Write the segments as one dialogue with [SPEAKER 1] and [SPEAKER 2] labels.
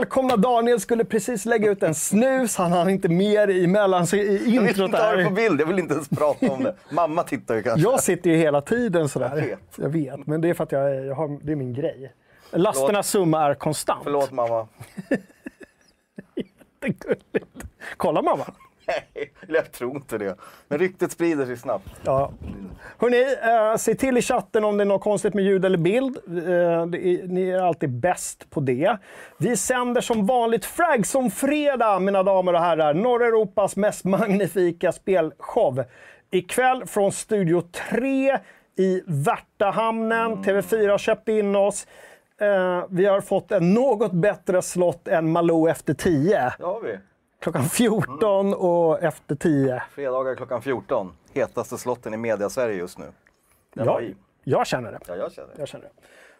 [SPEAKER 1] Välkomna Daniel! Skulle precis lägga ut en snus. Han hann inte med i, mellan, i
[SPEAKER 2] Jag vill
[SPEAKER 1] introt
[SPEAKER 2] inte ha det på bild, jag vill inte ens prata om det. Mamma tittar ju kanske.
[SPEAKER 1] Jag sitter ju hela tiden sådär.
[SPEAKER 2] Jag vet.
[SPEAKER 1] Jag vet, men det är för att jag, jag har, det är min grej. Lasternas summa är konstant.
[SPEAKER 2] Förlåt mamma.
[SPEAKER 1] Jättegulligt. Kolla mamma.
[SPEAKER 2] Nej, jag tror inte det. Men ryktet sprider sig snabbt.
[SPEAKER 1] Ja. Hörrni, eh, se till i chatten om det är något konstigt med ljud eller bild. Eh, är, ni är alltid bäst på det. Vi sänder som vanligt Fragson fredag, mina damer och herrar. Norra Europas mest magnifika spelshow. Ikväll från Studio 3 i Värtahamnen. TV4 har köpt in oss. Eh, vi har fått en något bättre slott än Malou efter 10.
[SPEAKER 2] Det har vi.
[SPEAKER 1] Klockan 14 och efter 10.
[SPEAKER 2] Fredagar klockan 14. Hetaste slotten i media-Sverige just nu. Den
[SPEAKER 1] Ja, jag känner det.
[SPEAKER 2] Ja, jag känner det.
[SPEAKER 1] Jag känner det.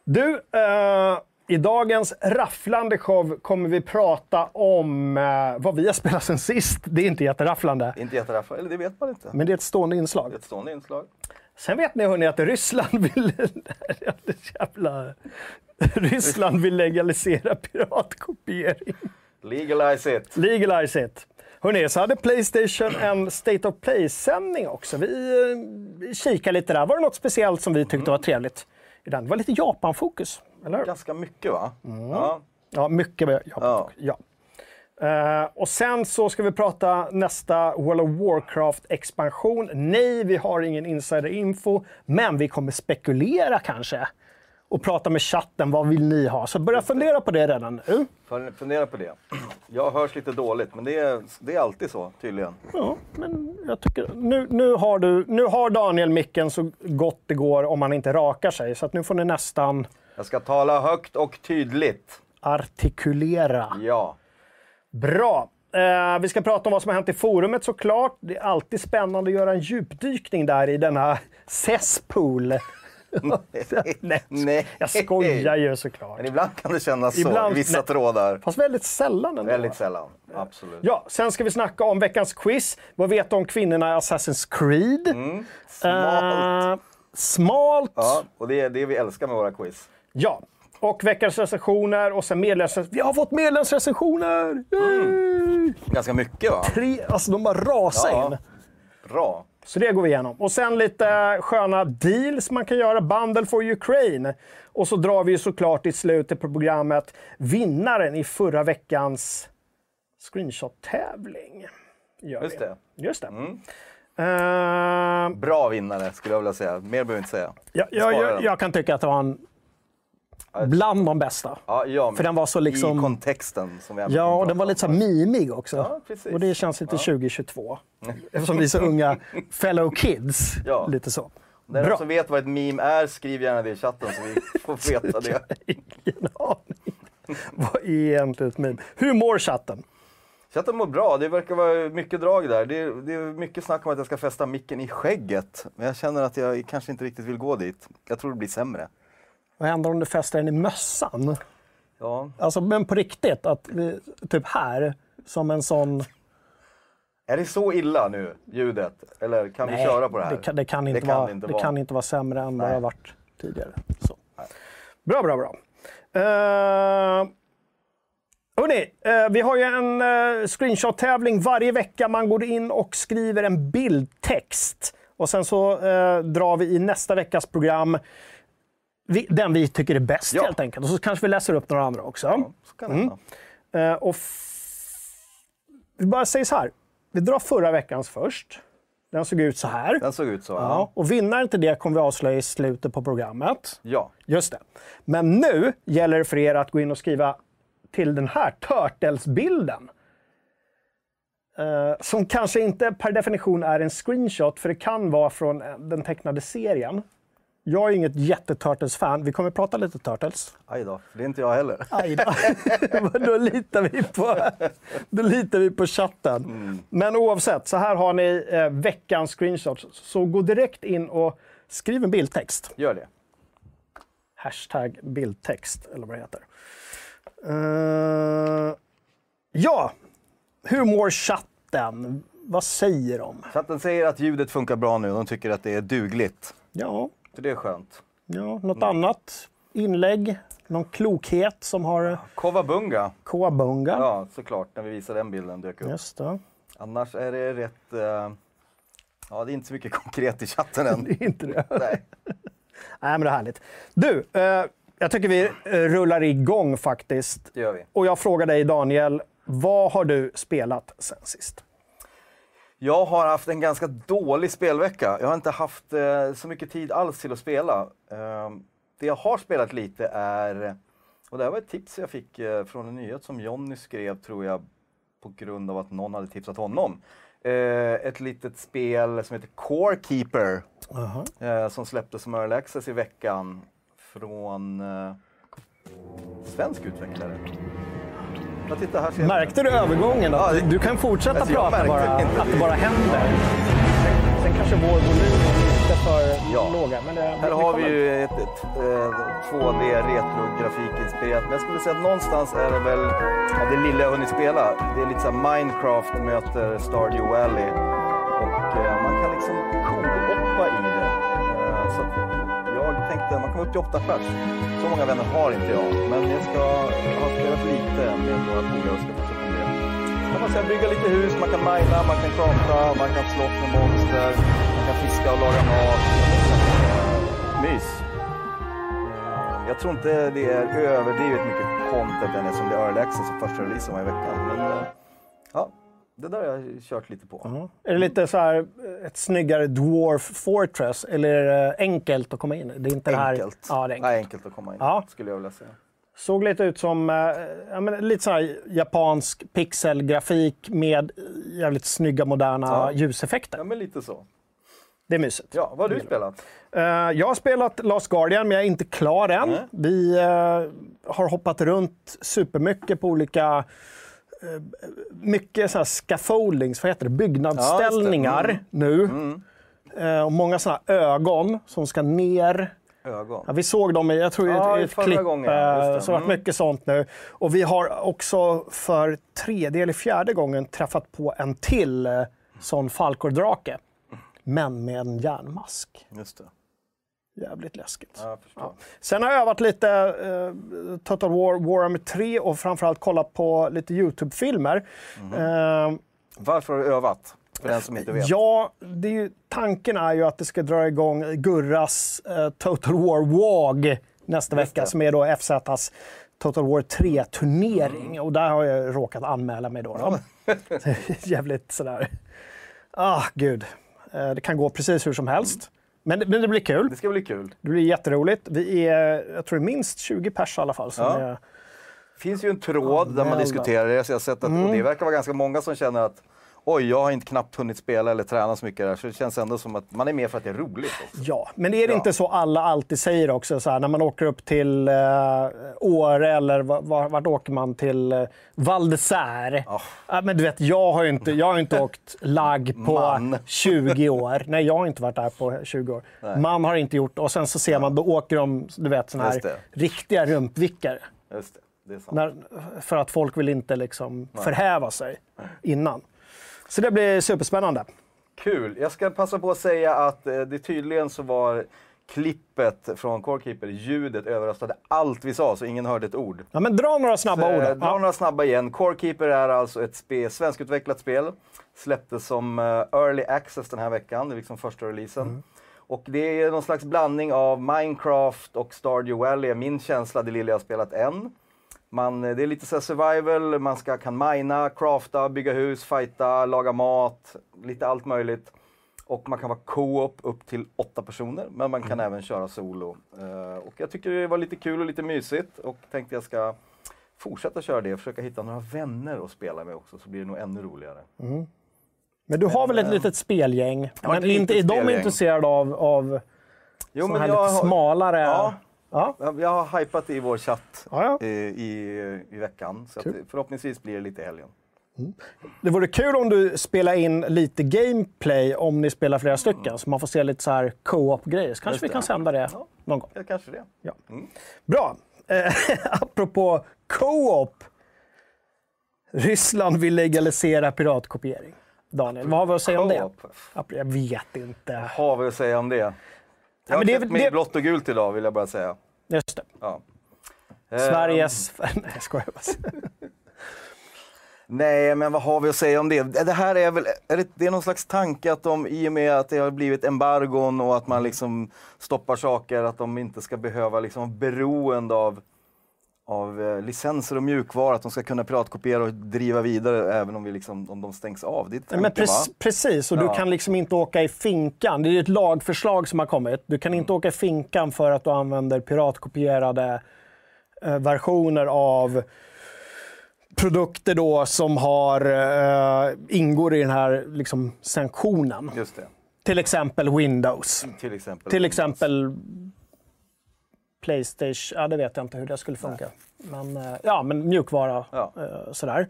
[SPEAKER 1] Du, eh, i dagens rafflande show kommer vi prata om eh, vad vi har spelat sen sist. Det är inte jätterafflande,
[SPEAKER 2] Inte jätterafflad, eller det vet man inte.
[SPEAKER 1] men det är ett stående inslag.
[SPEAKER 2] Det är ett stående inslag.
[SPEAKER 1] Sen vet ni hörni att Ryssland vill... jävla... Ryssland vill legalisera piratkopiering.
[SPEAKER 2] Legalize it.
[SPEAKER 1] Legalize it. Hörrni, så hade Playstation en State of Play-sändning också. Vi, eh, kikade lite där. Var det något speciellt som vi tyckte var trevligt i den? Det var lite Japan-fokus, eller?
[SPEAKER 2] Ganska mycket va?
[SPEAKER 1] Mm.
[SPEAKER 2] Ja.
[SPEAKER 1] Ja, mycket med Japan. Ja. Eh, och sen så ska vi prata nästa World of Warcraft-expansion. Nej, vi har ingen insider-info, men vi kommer spekulera kanske. Och prata med chatten, vad vill ni ha? Så börja fundera på det redan nu.
[SPEAKER 2] Fun- Fundera på det. Jag hörs lite dåligt, men det är, det är alltid så tydligen.
[SPEAKER 1] Ja, men jag tycker... Nu, nu, har du, nu har Daniel micken så gott det går om han inte rakar sig. Så att nu får ni nästan
[SPEAKER 2] Jag ska tala högt och tydligt.
[SPEAKER 1] artikulera.
[SPEAKER 2] Ja.
[SPEAKER 1] Bra. Eh, vi ska prata om vad som har hänt i forumet såklart. Det är alltid spännande att göra en djupdykning där i denna cesspool. Nej,
[SPEAKER 2] Nej.
[SPEAKER 1] jag skojar ju såklart.
[SPEAKER 2] Men ibland kan det kännas så
[SPEAKER 1] Ibland-
[SPEAKER 2] i vissa
[SPEAKER 1] nej.
[SPEAKER 2] trådar.
[SPEAKER 1] Fast väldigt sällan ändå.
[SPEAKER 2] Väldigt sällan. Absolut.
[SPEAKER 1] Ja, sen ska vi snacka om veckans quiz. Vad vet du om kvinnorna i Assassin's Creed?
[SPEAKER 2] Mm. Smalt.
[SPEAKER 1] Eh, smalt.
[SPEAKER 2] Ja, och det är det vi älskar med våra quiz.
[SPEAKER 1] Ja. Och veckans recensioner och sen medlemsrecensioner. Vi har fått medlemsrecensioner! Yay!
[SPEAKER 2] Ganska mycket va?
[SPEAKER 1] Tre, alltså de bara rasar
[SPEAKER 2] Ja.
[SPEAKER 1] in.
[SPEAKER 2] Bra.
[SPEAKER 1] Så det går vi igenom. Och sen lite sköna deals man kan göra. Bundle for Ukraine. Och så drar vi såklart i slutet på programmet vinnaren i förra veckans screenshot-tävling.
[SPEAKER 2] Just det.
[SPEAKER 1] Just det.
[SPEAKER 2] Mm.
[SPEAKER 1] Eh,
[SPEAKER 2] Bra vinnare skulle jag vilja säga. Mer behöver vi inte säga.
[SPEAKER 1] jag, jag, jag, jag kan tycka att det var en bland de bästa.
[SPEAKER 2] Ja, ja,
[SPEAKER 1] För den var så liksom-
[SPEAKER 2] I kontexten som vi
[SPEAKER 1] Ja, och den var lite så mimig också.
[SPEAKER 2] Ja, precis.
[SPEAKER 1] och det känns lite 2022. Eftersom vi är så unga fellow kids.
[SPEAKER 2] Ja.
[SPEAKER 1] Lite så.
[SPEAKER 2] Den
[SPEAKER 1] Bra.
[SPEAKER 2] som vet vad ett meme är, skriv gärna det i chatten så vi får veta det.
[SPEAKER 1] Ingen aning. Vad är egentligen ett meme? Hur mår chatten?
[SPEAKER 2] Chatten mår bra, det verkar vara mycket drag där. Det är, det är mycket snack om att jag ska fästa micken i skägget. Men jag känner att jag kanske inte riktigt vill gå dit. Jag tror det blir sämre.
[SPEAKER 1] Vad händer om du fäster den i mössan?
[SPEAKER 2] Ja.
[SPEAKER 1] Alltså, men på riktigt, att vi, typ här, som en sån...
[SPEAKER 2] Är det så illa nu, ljudet? Eller kan vi köra på det här?
[SPEAKER 1] Det kan, det kan, inte,
[SPEAKER 2] Det kan
[SPEAKER 1] vara,
[SPEAKER 2] inte
[SPEAKER 1] det
[SPEAKER 2] vara.
[SPEAKER 1] kan inte vara sämre än vad det
[SPEAKER 2] Nej.
[SPEAKER 1] har varit tidigare. Så. Bra, bra, bra. Uh, hörni, eh, vi har ju en uh, screenshot-tävling varje vecka. Man går in och skriver en bildtext. Och sen så eh, drar vi i nästa veckas program vi, den vi tycker är bäst
[SPEAKER 2] Ja.
[SPEAKER 1] helt enkelt. Och så kanske vi läser upp några andra också.
[SPEAKER 2] Ja, så kan
[SPEAKER 1] Mm. Eh, och vi bara säger så här. Vi drar förra veckans först. Den såg ut så här.
[SPEAKER 2] Den såg ut så.
[SPEAKER 1] Ja,
[SPEAKER 2] Ja.
[SPEAKER 1] och vinnaren till det kommer vi avslöja i slutet på programmet.
[SPEAKER 2] ja.
[SPEAKER 1] Just det. Men nu gäller det för er att gå in och skriva till den här Turtles-bilden. Eh, som kanske inte per definition är en screenshot, för det kan vara från eh, den tecknade serien. Jag är inget jätte-Turtles-fan. Vi kommer prata lite Turtles.
[SPEAKER 2] Aj då, det är inte jag heller.
[SPEAKER 1] Aj då. Då, litar vi på, då litar vi på chatten. Men oavsett, så här har ni eh, veckans screenshots. Så gå direkt in och skriv en bildtext.
[SPEAKER 2] Gör det.
[SPEAKER 1] Hashtag bildtext, eller vad det heter. Eh, ja, hur mår chatten? Vad säger de?
[SPEAKER 2] Chatten säger att ljudet funkar bra nu. De tycker att det är dugligt.
[SPEAKER 1] Ja,
[SPEAKER 2] Så det är skönt.
[SPEAKER 1] ja något annat? inlägg, någon klokhet som har
[SPEAKER 2] Kovabunga.
[SPEAKER 1] Kowabunga.
[SPEAKER 2] Ja, såklart. När vi visade den bilden dök upp.
[SPEAKER 1] Just det.
[SPEAKER 2] Annars är det rätt... eh, ja, det är inte så mycket konkret i chatten än.
[SPEAKER 1] Det är inte det.
[SPEAKER 2] Nej.
[SPEAKER 1] Nej, men det är härligt. Du, eh, jag tycker vi eh, rullar igång faktiskt.
[SPEAKER 2] Det gör vi.
[SPEAKER 1] Och jag frågar dig Daniel, vad har du spelat sen sist?
[SPEAKER 2] Jag har haft en ganska dålig spelvecka. Jag har inte haft eh, så mycket tid alls till att spela. Eh, det jag har spelat lite är, och det här var ett tips jag fick eh, från en nyhet som Jonny skrev tror jag på grund av att någon hade tipsat honom. Eh, ett litet spel som heter Core Keeper eh, som släpptes som Early Access i veckan från eh, svensk utvecklare. Ja, titta, här ser.
[SPEAKER 1] Märkte du övergången?
[SPEAKER 2] Ja, det-
[SPEAKER 1] du kan fortsätta
[SPEAKER 2] Alltså,
[SPEAKER 1] prata bara,
[SPEAKER 2] inte.
[SPEAKER 1] att det bara händer. Sen, sen kanske vår volym är lite för
[SPEAKER 2] Ja.
[SPEAKER 1] låga. Men det,
[SPEAKER 2] Här har vi ju ett, ett, eh, 2D retrografikinspirerat. Men jag skulle säga att någonstans är det väl, av det lilla jag hunnit spela, det är lite så här Minecraft möter Stardew Valley. Lite. man kan vara upp till åtta pers. Så många vänner har inte jag. Men jag ska ha spelat lite med några polare och ska fortsätta med det. kan man säga, bygga lite hus, man kan mina, man kan prata, man kan slåss med monster, man kan fiska och laga mat. Mys. Eh, jag tror inte det är överdrivet mycket content än som det är early access och första releasen var i veckan. Men eh, ja, det där har jag kört lite på.
[SPEAKER 1] Ja. Är det lite så här eh, ett snyggare Dwarf Fortress eller är det enkelt att komma in? Det är inte Det här...
[SPEAKER 2] Enkelt.
[SPEAKER 1] Ja, det är enkelt.
[SPEAKER 2] Nej, enkelt att komma in,
[SPEAKER 1] Ja.
[SPEAKER 2] skulle jag vilja säga.
[SPEAKER 1] Såg lite ut som eh, ja, men lite så här japansk pixelgrafik med jävligt snygga moderna
[SPEAKER 2] Ja.
[SPEAKER 1] ljuseffekter.
[SPEAKER 2] Ja, men lite så.
[SPEAKER 1] Det är mysigt.
[SPEAKER 2] Ja, vad har du spelat?
[SPEAKER 1] Eh, jag har spelat Last Guardian, men jag är inte klar än.
[SPEAKER 2] Nej.
[SPEAKER 1] Vi eh, har hoppat runt supermycket på olika mycket så här scaffoldings, vad heter det, byggnadsställningar
[SPEAKER 2] Ja, just
[SPEAKER 1] nu.
[SPEAKER 2] Mm.
[SPEAKER 1] Eh, och många sådana ögon som ska ner.
[SPEAKER 2] Ögon.
[SPEAKER 1] Ja, vi såg dem i, jag tror,
[SPEAKER 2] Ja,
[SPEAKER 1] i
[SPEAKER 2] i
[SPEAKER 1] ett
[SPEAKER 2] förra
[SPEAKER 1] klipp.
[SPEAKER 2] gången,
[SPEAKER 1] eh,
[SPEAKER 2] det.
[SPEAKER 1] Så det har varit
[SPEAKER 2] Mm.
[SPEAKER 1] mycket sånt nu. Och vi har också för tredje eller fjärde gången träffat på en till eh, sån Falkor-drake. Men med en järnmask.
[SPEAKER 2] Just det.
[SPEAKER 1] Jävligt läskigt.
[SPEAKER 2] Ja.
[SPEAKER 1] Sen har jag övat lite eh, Total War, Warhammer 3 och framförallt kollat på lite YouTube-filmer.
[SPEAKER 2] Mhm.
[SPEAKER 1] Eh,
[SPEAKER 2] Varför har du övat? För den som inte vet.
[SPEAKER 1] ja, det är ju, tanken är ju att det ska dra igång Gurras eh, Total War WAG nästa
[SPEAKER 2] Just
[SPEAKER 1] vecka,
[SPEAKER 2] det.
[SPEAKER 1] som är då FZs Total War 3-turnering. Och där har jag råkat anmäla mig då. då. Jävligt sådär... Ah, gud. Eh, det kan gå precis hur som helst. Men, men det blir kul.
[SPEAKER 2] Det ska bli kul.
[SPEAKER 1] Det blir jätteroligt. Vi är, jag tror det är minst 20 pers i alla fall. Som
[SPEAKER 2] Ja.
[SPEAKER 1] är,
[SPEAKER 2] finns ju en tråd där man
[SPEAKER 1] Anmälda.
[SPEAKER 2] diskuterar det, så jag har sett att, och det verkar vara ganska många som känner att oj, jag har inte knappt hunnit spela eller träna så mycket där, så det känns ändå som att man är med för att det är roligt. Också.
[SPEAKER 1] ja, men är det
[SPEAKER 2] Ja.
[SPEAKER 1] inte så alla alltid säger också? Så här, när man åker upp till eh, Åre eller va- va- vart åker man till? Eh, Val d'Isère.
[SPEAKER 2] Ja,
[SPEAKER 1] men du vet, jag har ju inte, jag har inte åkt lag på
[SPEAKER 2] Man.
[SPEAKER 1] 20 år. Nej, jag har inte varit där på 20 år. Man har inte gjort Och sen så ser man, då åker de, du vet, såna här riktiga rumpvickare.
[SPEAKER 2] Just det.
[SPEAKER 1] När, för att folk vill inte liksom förhäva sig innan. Så det blir superspännande.
[SPEAKER 2] Kul! Jag ska passa på att säga att eh, det tydligen så var klippet från Corekeeper, ljudet överröstade allt vi sa, så ingen hörde ett ord.
[SPEAKER 1] Ja, men dra några snabba
[SPEAKER 2] Så,
[SPEAKER 1] ord.
[SPEAKER 2] eh,
[SPEAKER 1] då.
[SPEAKER 2] Dra
[SPEAKER 1] Ja.
[SPEAKER 2] några snabba igen. Corekeeper är alltså ett spe, svenskutvecklat spel. Släpptes som eh, early access den här veckan, det är liksom första releasen.
[SPEAKER 1] Mm.
[SPEAKER 2] Och det är någon slags blandning av Minecraft och Stardew Valley, min känsla, det lilla jag spelat än. Man, eh, det är lite så survival, man ska, kan mina, crafta, bygga hus, fighta, laga mat, lite allt möjligt. Och man kan vara co-op upp till åtta personer, men man kan
[SPEAKER 1] Mm.
[SPEAKER 2] även köra solo. Eh, och jag tycker det var lite kul och lite mysigt och tänkte jag ska fortsätta köra det och försöka hitta några vänner att spela med också så blir det nog ännu roligare.
[SPEAKER 1] Men du har väl ett litet spelgäng?
[SPEAKER 2] ett
[SPEAKER 1] Men inte, är de intresserade av, av
[SPEAKER 2] Jo, jag
[SPEAKER 1] lite
[SPEAKER 2] har-
[SPEAKER 1] smalare...
[SPEAKER 2] Ja.
[SPEAKER 1] Ja.
[SPEAKER 2] Jag jag har hypat i vår chatt
[SPEAKER 1] Ja, ja.
[SPEAKER 2] eh, i, i veckan. Så förhoppningsvis blir det lite helgen.
[SPEAKER 1] Det vore kul om du spelar in lite gameplay om ni spelar flera stycken, så man får se lite så här co-op-grejer. Så kanske vi kan sända det
[SPEAKER 2] Ja.
[SPEAKER 1] någon gång.
[SPEAKER 2] Ja, kanske det.
[SPEAKER 1] Ja.
[SPEAKER 2] Mm.
[SPEAKER 1] Bra. Eh, apropå co-op. Ryssland vill legalisera piratkopiering. Daniel, vad har vi att säga om det? Jag vet inte.
[SPEAKER 2] Har vi att säga om det? Jag har
[SPEAKER 1] men det är
[SPEAKER 2] klätt mig
[SPEAKER 1] det-
[SPEAKER 2] blått och gult idag vill jag bara säga.
[SPEAKER 1] Just det.
[SPEAKER 2] Ja.
[SPEAKER 1] Sveriges... Nej, jag skojar bara.
[SPEAKER 2] Nej, men vad har vi att säga om det? Det här är väl, är det, det är någon slags tanke att de, i och med att det har blivit embargon och att man liksom stoppar saker, att de inte ska behöva liksom vara beroende av, av eh, licenser och mjukvara, att de ska kunna piratkopiera och driva vidare även om, vi liksom, om de stängs av. Det är tanken,
[SPEAKER 1] Men pre
[SPEAKER 2] va?
[SPEAKER 1] precis, och
[SPEAKER 2] Ja.
[SPEAKER 1] du kan liksom inte åka i finkan. Det är ju ett lagförslag som har kommit. Du kan
[SPEAKER 2] Mm.
[SPEAKER 1] inte åka i finkan för att du använder piratkopierade eh, versioner av produkter då som har, eh, ingår i den här liksom, sanktionen. Till exempel Windows.
[SPEAKER 2] till exempel.
[SPEAKER 1] Till exempel Playstation. Ja, det vet jag inte hur det skulle funka. Men, eh, ja, men mjukvara.
[SPEAKER 2] Ja.
[SPEAKER 1] eh, Sådär.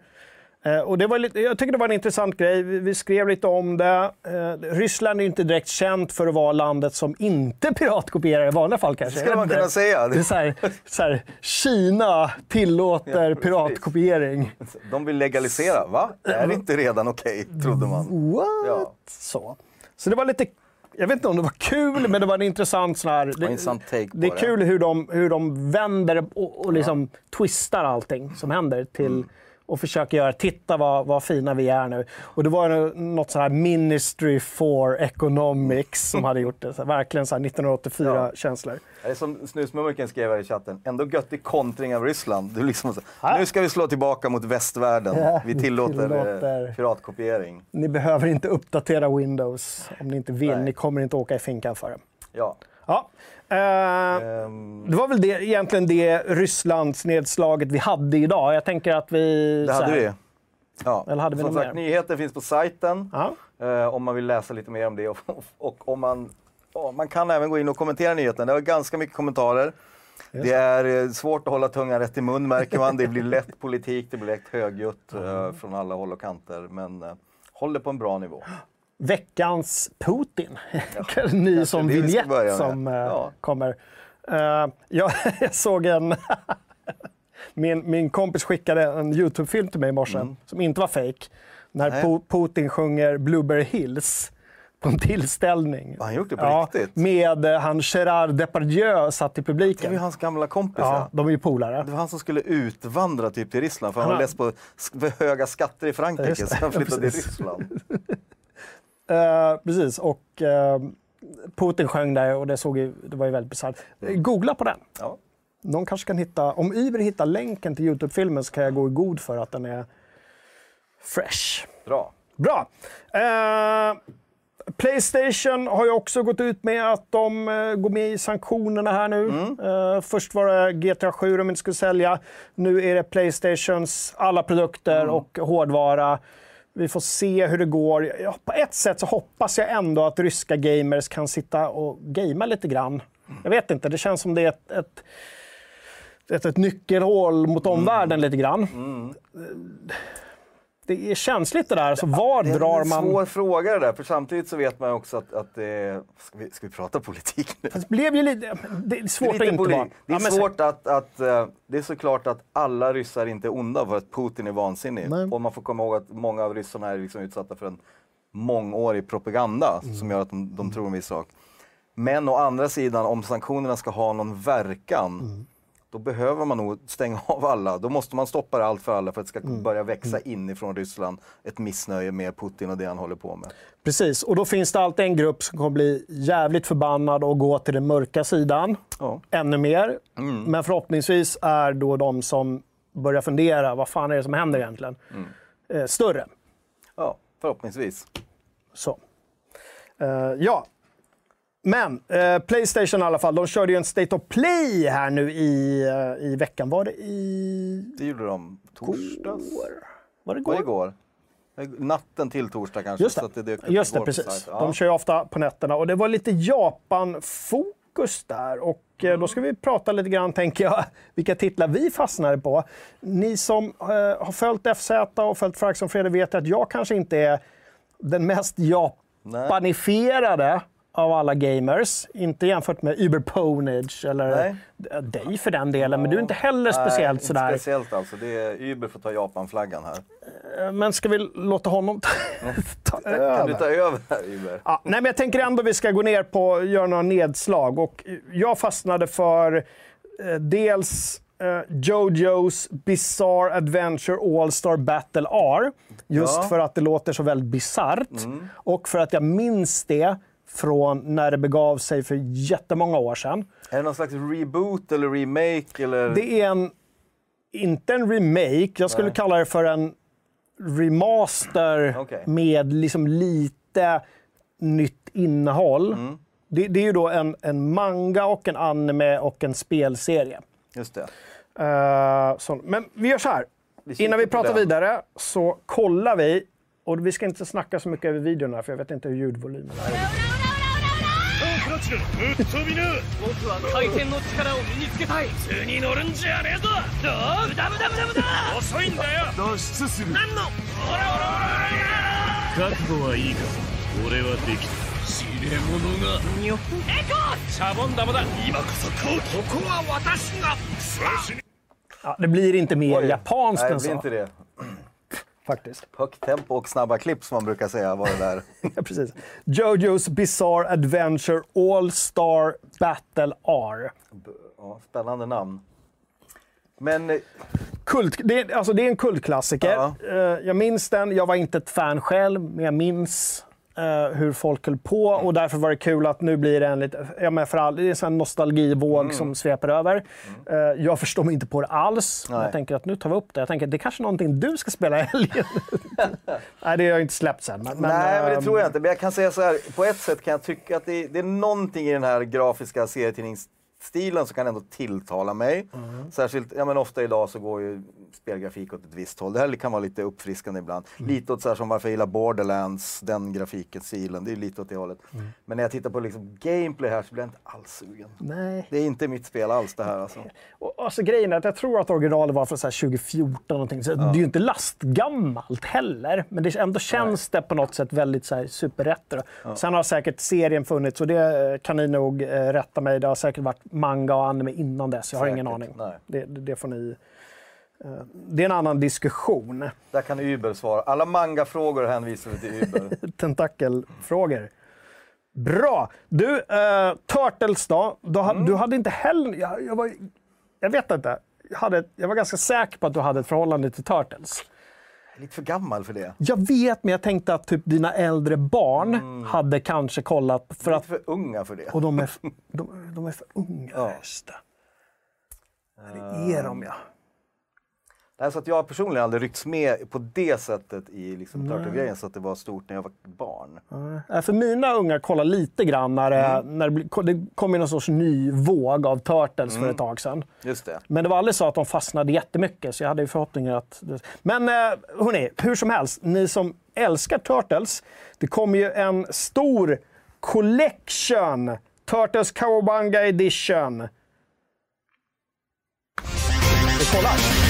[SPEAKER 1] Eh, Och det var lite, jag tycker det var en intressant grej. Vi skrev lite om det. Ryssland är ju inte direkt känt för att vara landet som inte piratkopierar i vanliga fall kanske.
[SPEAKER 2] Det skulle man kunna säga.
[SPEAKER 1] Det är så här, så här, Kina tillåter
[SPEAKER 2] Ja,
[SPEAKER 1] piratkopiering.
[SPEAKER 2] De vill legalisera, va? Är det inte redan okej, trodde man.
[SPEAKER 1] What?
[SPEAKER 2] Ja.
[SPEAKER 1] Så. så det var lite, jag vet inte om det var kul, men det var en intressant sån här...
[SPEAKER 2] en intressant take
[SPEAKER 1] det är
[SPEAKER 2] det.
[SPEAKER 1] kul hur de, hur de vänder och, och liksom twistar allting som händer till
[SPEAKER 2] Mm.
[SPEAKER 1] Och försöker göra, titta vad, vad fina vi är nu. Och det var något sån här Ministry for Economics som hade gjort det. Så här, verkligen så här 1984-känslor.
[SPEAKER 2] Det är som Snusmumriken skrev här i chatten, ändå göttig kontring av Ryssland. Du liksom så,
[SPEAKER 1] Ja.
[SPEAKER 2] nu ska vi slå tillbaka mot västvärlden.
[SPEAKER 1] Ja,
[SPEAKER 2] vi tillåter,
[SPEAKER 1] tillåter-
[SPEAKER 2] Eh, piratkopiering.
[SPEAKER 1] Ni behöver inte uppdatera Windows om ni inte vill.
[SPEAKER 2] Nej.
[SPEAKER 1] Ni kommer inte åka i finkan för det.
[SPEAKER 2] Ja.
[SPEAKER 1] Ja. Eh,
[SPEAKER 2] Ehm,
[SPEAKER 1] Det var väl det, egentligen det Rysslands nedslaget vi hade idag. Jag tänker att vi...
[SPEAKER 2] det hade vi. Ja.
[SPEAKER 1] Eller hade vi
[SPEAKER 2] Som sagt,
[SPEAKER 1] mer?
[SPEAKER 2] nyheter finns på sajten eh, om man vill läsa lite mer om det. Och, och om man, ja, man kan även gå in och kommentera nyheterna. Det var ganska mycket kommentarer. Det är eh, svårt att hålla tungan rätt i mun märker man. Det blir lätt politik, det blir lätt högljutt eh, från alla håll och kanter. Men eh, håll det på en bra nivå.
[SPEAKER 1] Veckans Putin. Ny
[SPEAKER 2] kanske
[SPEAKER 1] som
[SPEAKER 2] vi
[SPEAKER 1] vignett som eh,
[SPEAKER 2] Ja.
[SPEAKER 1] kommer. Eh, jag, jag såg en... min, min kompis skickade en YouTube-film till mig i morse som inte var fake. När
[SPEAKER 2] Mm. Nej.
[SPEAKER 1] Putin sjunger Blueberry Hills på en tillställning.
[SPEAKER 2] Han gjort det på riktigt?
[SPEAKER 1] Med eh, han Gerard Depardieu satt i
[SPEAKER 2] Det är
[SPEAKER 1] publiken.
[SPEAKER 2] ju hans gamla kompis.
[SPEAKER 1] Ja,
[SPEAKER 2] Ja.
[SPEAKER 1] de är ju polare.
[SPEAKER 2] Det var han som skulle utvandra typ till Ryssland för han
[SPEAKER 1] Han har-
[SPEAKER 2] less på höga skatter i Frankrike så han
[SPEAKER 1] ja,
[SPEAKER 2] flyttade till. Ryssland.
[SPEAKER 1] Eh, precis, och eh, Putin sjöng där och det, såg ju, det var ju väldigt bisarrt. Googla på den.
[SPEAKER 2] Ja.
[SPEAKER 1] Någon kanske kan hitta, om Uber hittar länken till Youtube-filmen så kan jag gå i god för att den är fresh.
[SPEAKER 2] Bra.
[SPEAKER 1] Bra! Eh, Playstation har ju också gått ut med att de eh, går med i sanktionerna här nu. Eh, först var det GTA 7 de inte skulle sälja. Nu är det Playstations alla produkter och hårdvara. Vi får se hur det går. Ja, på ett sätt så hoppas jag ändå att ryska gamers kan sitta och gamea lite grann. Jag vet inte, det känns som det är ett, ett, ett, ett nyckelhål mot omvärlden lite grann. Det är känsligt det där. Så var
[SPEAKER 2] Det är
[SPEAKER 1] drar
[SPEAKER 2] en
[SPEAKER 1] man...
[SPEAKER 2] svår fråga det där, för samtidigt så vet man också att, att det är... Ska vi, ska vi prata politik nu?
[SPEAKER 1] Det blev ju lite... Det är svårt
[SPEAKER 2] Lite
[SPEAKER 1] att inte
[SPEAKER 2] politik.
[SPEAKER 1] vara.
[SPEAKER 2] Det är
[SPEAKER 1] Ja, men
[SPEAKER 2] svårt att, att eh, det är såklart att alla ryssar inte är onda för att Putin är vansinnig.
[SPEAKER 1] Nej.
[SPEAKER 2] Och man får komma ihåg att många av ryssarna är liksom utsatta för en mångårig propaganda
[SPEAKER 1] Mm.
[SPEAKER 2] som gör att de, de tror en viss sak. Men å andra sidan, om sanktionerna ska ha någon verkan,
[SPEAKER 1] Mm.
[SPEAKER 2] Då behöver man nog stänga av alla. Då måste man stoppa det allt för alla för att det ska
[SPEAKER 1] Mm.
[SPEAKER 2] börja växa inifrån Ryssland ett missnöje med Putin och det han håller på med.
[SPEAKER 1] Precis, och då finns det alltid en grupp som kommer bli jävligt förbannad och gå till den mörka sidan
[SPEAKER 2] Ja.
[SPEAKER 1] ännu mer.
[SPEAKER 2] Mm.
[SPEAKER 1] Men förhoppningsvis är då de som börjar fundera, vad fan är det som händer egentligen?
[SPEAKER 2] Mm.
[SPEAKER 1] Eh, större.
[SPEAKER 2] ja, förhoppningsvis.
[SPEAKER 1] Så. Eh, ja. Men eh, Playstation i alla fall, de körde ju en State of Play här nu i, eh, i veckan. Var det i
[SPEAKER 2] Det gjorde de torsdags.
[SPEAKER 1] Var det
[SPEAKER 2] Var
[SPEAKER 1] går?
[SPEAKER 2] det igår? Natten till torsdag kanske.
[SPEAKER 1] Just det,
[SPEAKER 2] Så att det dök upp
[SPEAKER 1] Just det
[SPEAKER 2] igår
[SPEAKER 1] precis.
[SPEAKER 2] Ja.
[SPEAKER 1] De kör ju ofta på nätterna och det var lite Japan-fokus där. Och eh, då ska vi prata lite grann, tänker jag, vilka titlar vi fastnade på. Ni som eh, har följt FZ och följt och Fredrik vet att jag kanske inte är den mest japanifierade av alla gamers. Inte jämfört med Uber Ponage eller
[SPEAKER 2] Nej.
[SPEAKER 1] dig för den delen, men du är inte heller
[SPEAKER 2] Nej,
[SPEAKER 1] speciellt
[SPEAKER 2] inte
[SPEAKER 1] sådär.
[SPEAKER 2] speciellt alltså. Det är Uber får ta Japan-flaggan här.
[SPEAKER 1] Eh, Men ska vi låta honom ta, ta
[SPEAKER 2] Kan
[SPEAKER 1] över?
[SPEAKER 2] du ta över Uber?
[SPEAKER 1] Ja, nej, men jag tänker ändå vi ska gå ner på göra några nedslag. Och jag fastnade för eh, dels eh, Jojo's Bizarre Adventure All-Star Battle R. Just
[SPEAKER 2] Ja.
[SPEAKER 1] för att det låter så väldigt bisarrt. Och för att jag minns det från när det begav sig för jättemånga år sedan.
[SPEAKER 2] Är det någon slags reboot eller remake? Eller?
[SPEAKER 1] Det är en, inte en remake, jag skulle
[SPEAKER 2] Nej.
[SPEAKER 1] kalla det för en remaster
[SPEAKER 2] Okej.
[SPEAKER 1] med liksom lite nytt innehåll.
[SPEAKER 2] Mm.
[SPEAKER 1] Det, det är ju då en, en manga och en anime och en spelserie.
[SPEAKER 2] Just det.
[SPEAKER 1] Eh, så, men vi gör så här.
[SPEAKER 2] Vi
[SPEAKER 1] Innan vi pratar
[SPEAKER 2] den.
[SPEAKER 1] vidare så kollar vi. Och vi ska inte snacka så mycket över videon här, för jag vet inte hur ljudvolymen är.
[SPEAKER 3] プラチナぶっ飛びな僕は回転の力を身につけたい。図に乗るんじゃねえぞ。どう？無駄無駄無駄無駄。遅いんだよ。脱出する。何の？ほらほらほら覚悟はいいか。俺はできた。知れ者が。にょエコシャボン玉だ。今こそこうここは私が。
[SPEAKER 1] Ja, det blir inte mer
[SPEAKER 2] Oj.
[SPEAKER 1] japanskt
[SPEAKER 2] Nej,
[SPEAKER 1] än
[SPEAKER 2] det blir
[SPEAKER 1] så,
[SPEAKER 2] inte det.
[SPEAKER 1] Faktiskt.
[SPEAKER 2] Högt tempo och snabba klipp som man brukar säga var det där.
[SPEAKER 1] Ja, precis. Jojo's Bizarre Adventure All-Star Battle R.
[SPEAKER 2] Ja, spännande namn. Men eh,
[SPEAKER 1] Kult, det, är, alltså det är en kultklassiker.
[SPEAKER 2] Ja.
[SPEAKER 1] Eh, jag minns den. Jag var inte ett fan själv, men jag minns eh, hur folk höll på. Och därför var det kul att nu blir det en lite, ja, men för all, det är en sån nostalgivåg
[SPEAKER 2] Mm.
[SPEAKER 1] som sveper över. Eh, jag förstår mig inte på det alls. Jag tänker att nu tar vi upp det. Jag tänker det är kanske är någonting du ska spela i helgen. Nej, det har jag inte släppt sen. Men, men,
[SPEAKER 2] Nej, men det
[SPEAKER 1] ehm,
[SPEAKER 2] tror jag inte. Men jag kan säga så här, på ett sätt kan jag tycka att det, det är någonting i den här grafiska serietidningsstilen som kan ändå tilltala mig.
[SPEAKER 1] Mm.
[SPEAKER 2] Särskilt, ja men ofta idag så går ju spelgrafik åt ett visst håll. Det här kan vara lite uppfriskande ibland.
[SPEAKER 1] Mm.
[SPEAKER 2] Lite åt så här som varför jag gillar Borderlands, den grafiken, stilen. Det är lite åt det hållet.
[SPEAKER 1] Mm.
[SPEAKER 2] Men när jag tittar på liksom gameplay här så blir jag inte alls sugen.
[SPEAKER 1] Nej.
[SPEAKER 2] Det är inte mitt spel alls det här alltså.
[SPEAKER 1] Och, alltså, grejen är att jag tror att originalet var från så här 2014. Någonting. Så Det är ju inte lastgammalt heller, men det ändå känns det på något sätt väldigt så här, superretro. Sen har säkert serien funnits och det eh, kan ni nog eh, rätta mig. Det har säkert varit manga och anime innan dess. Jag har ingen
[SPEAKER 2] Säkert,
[SPEAKER 1] aning.
[SPEAKER 2] nej.
[SPEAKER 1] Det, det, får ni... eh, det är en annan diskussion.
[SPEAKER 2] Där kan Uber svara. Alla manga-frågor hänvisar vi till Uber.
[SPEAKER 1] Tentakelfrågor. Bra! Du, uh, Turtles då? Du,
[SPEAKER 2] Mm.
[SPEAKER 1] du hade inte heller... Jag, jag, var, jag vet inte. Jag, hade, jag var ganska säker på att du hade ett förhållande till Turtles.
[SPEAKER 2] Lite för gammal för det.
[SPEAKER 1] Jag vet, men jag tänkte att typ dina äldre barn
[SPEAKER 2] Mm.
[SPEAKER 1] hade kanske kollat. För att,
[SPEAKER 2] Lite för unga för det.
[SPEAKER 1] och de är, de, de är för unga.
[SPEAKER 2] Ja.
[SPEAKER 1] Just det. det är de ja.
[SPEAKER 2] Nej, så att jag personligen aldrig ryckts med på det sättet i liksom Turtle-grejen så att det var stort när jag var barn.
[SPEAKER 1] Ja, För mina ungar kollar lite grann när, det, när det, kom in någon sorts ny våg av Turtles för ett tag sedan.
[SPEAKER 2] Just det.
[SPEAKER 1] Men det var aldrig så att de fastnade jättemycket, så jag hade ju förhoppningar att... Men eh, hörni, hur som helst, ni som älskar Turtles, det kommer ju en stor collection. Turtles Cowabunga Edition. Vi kollar.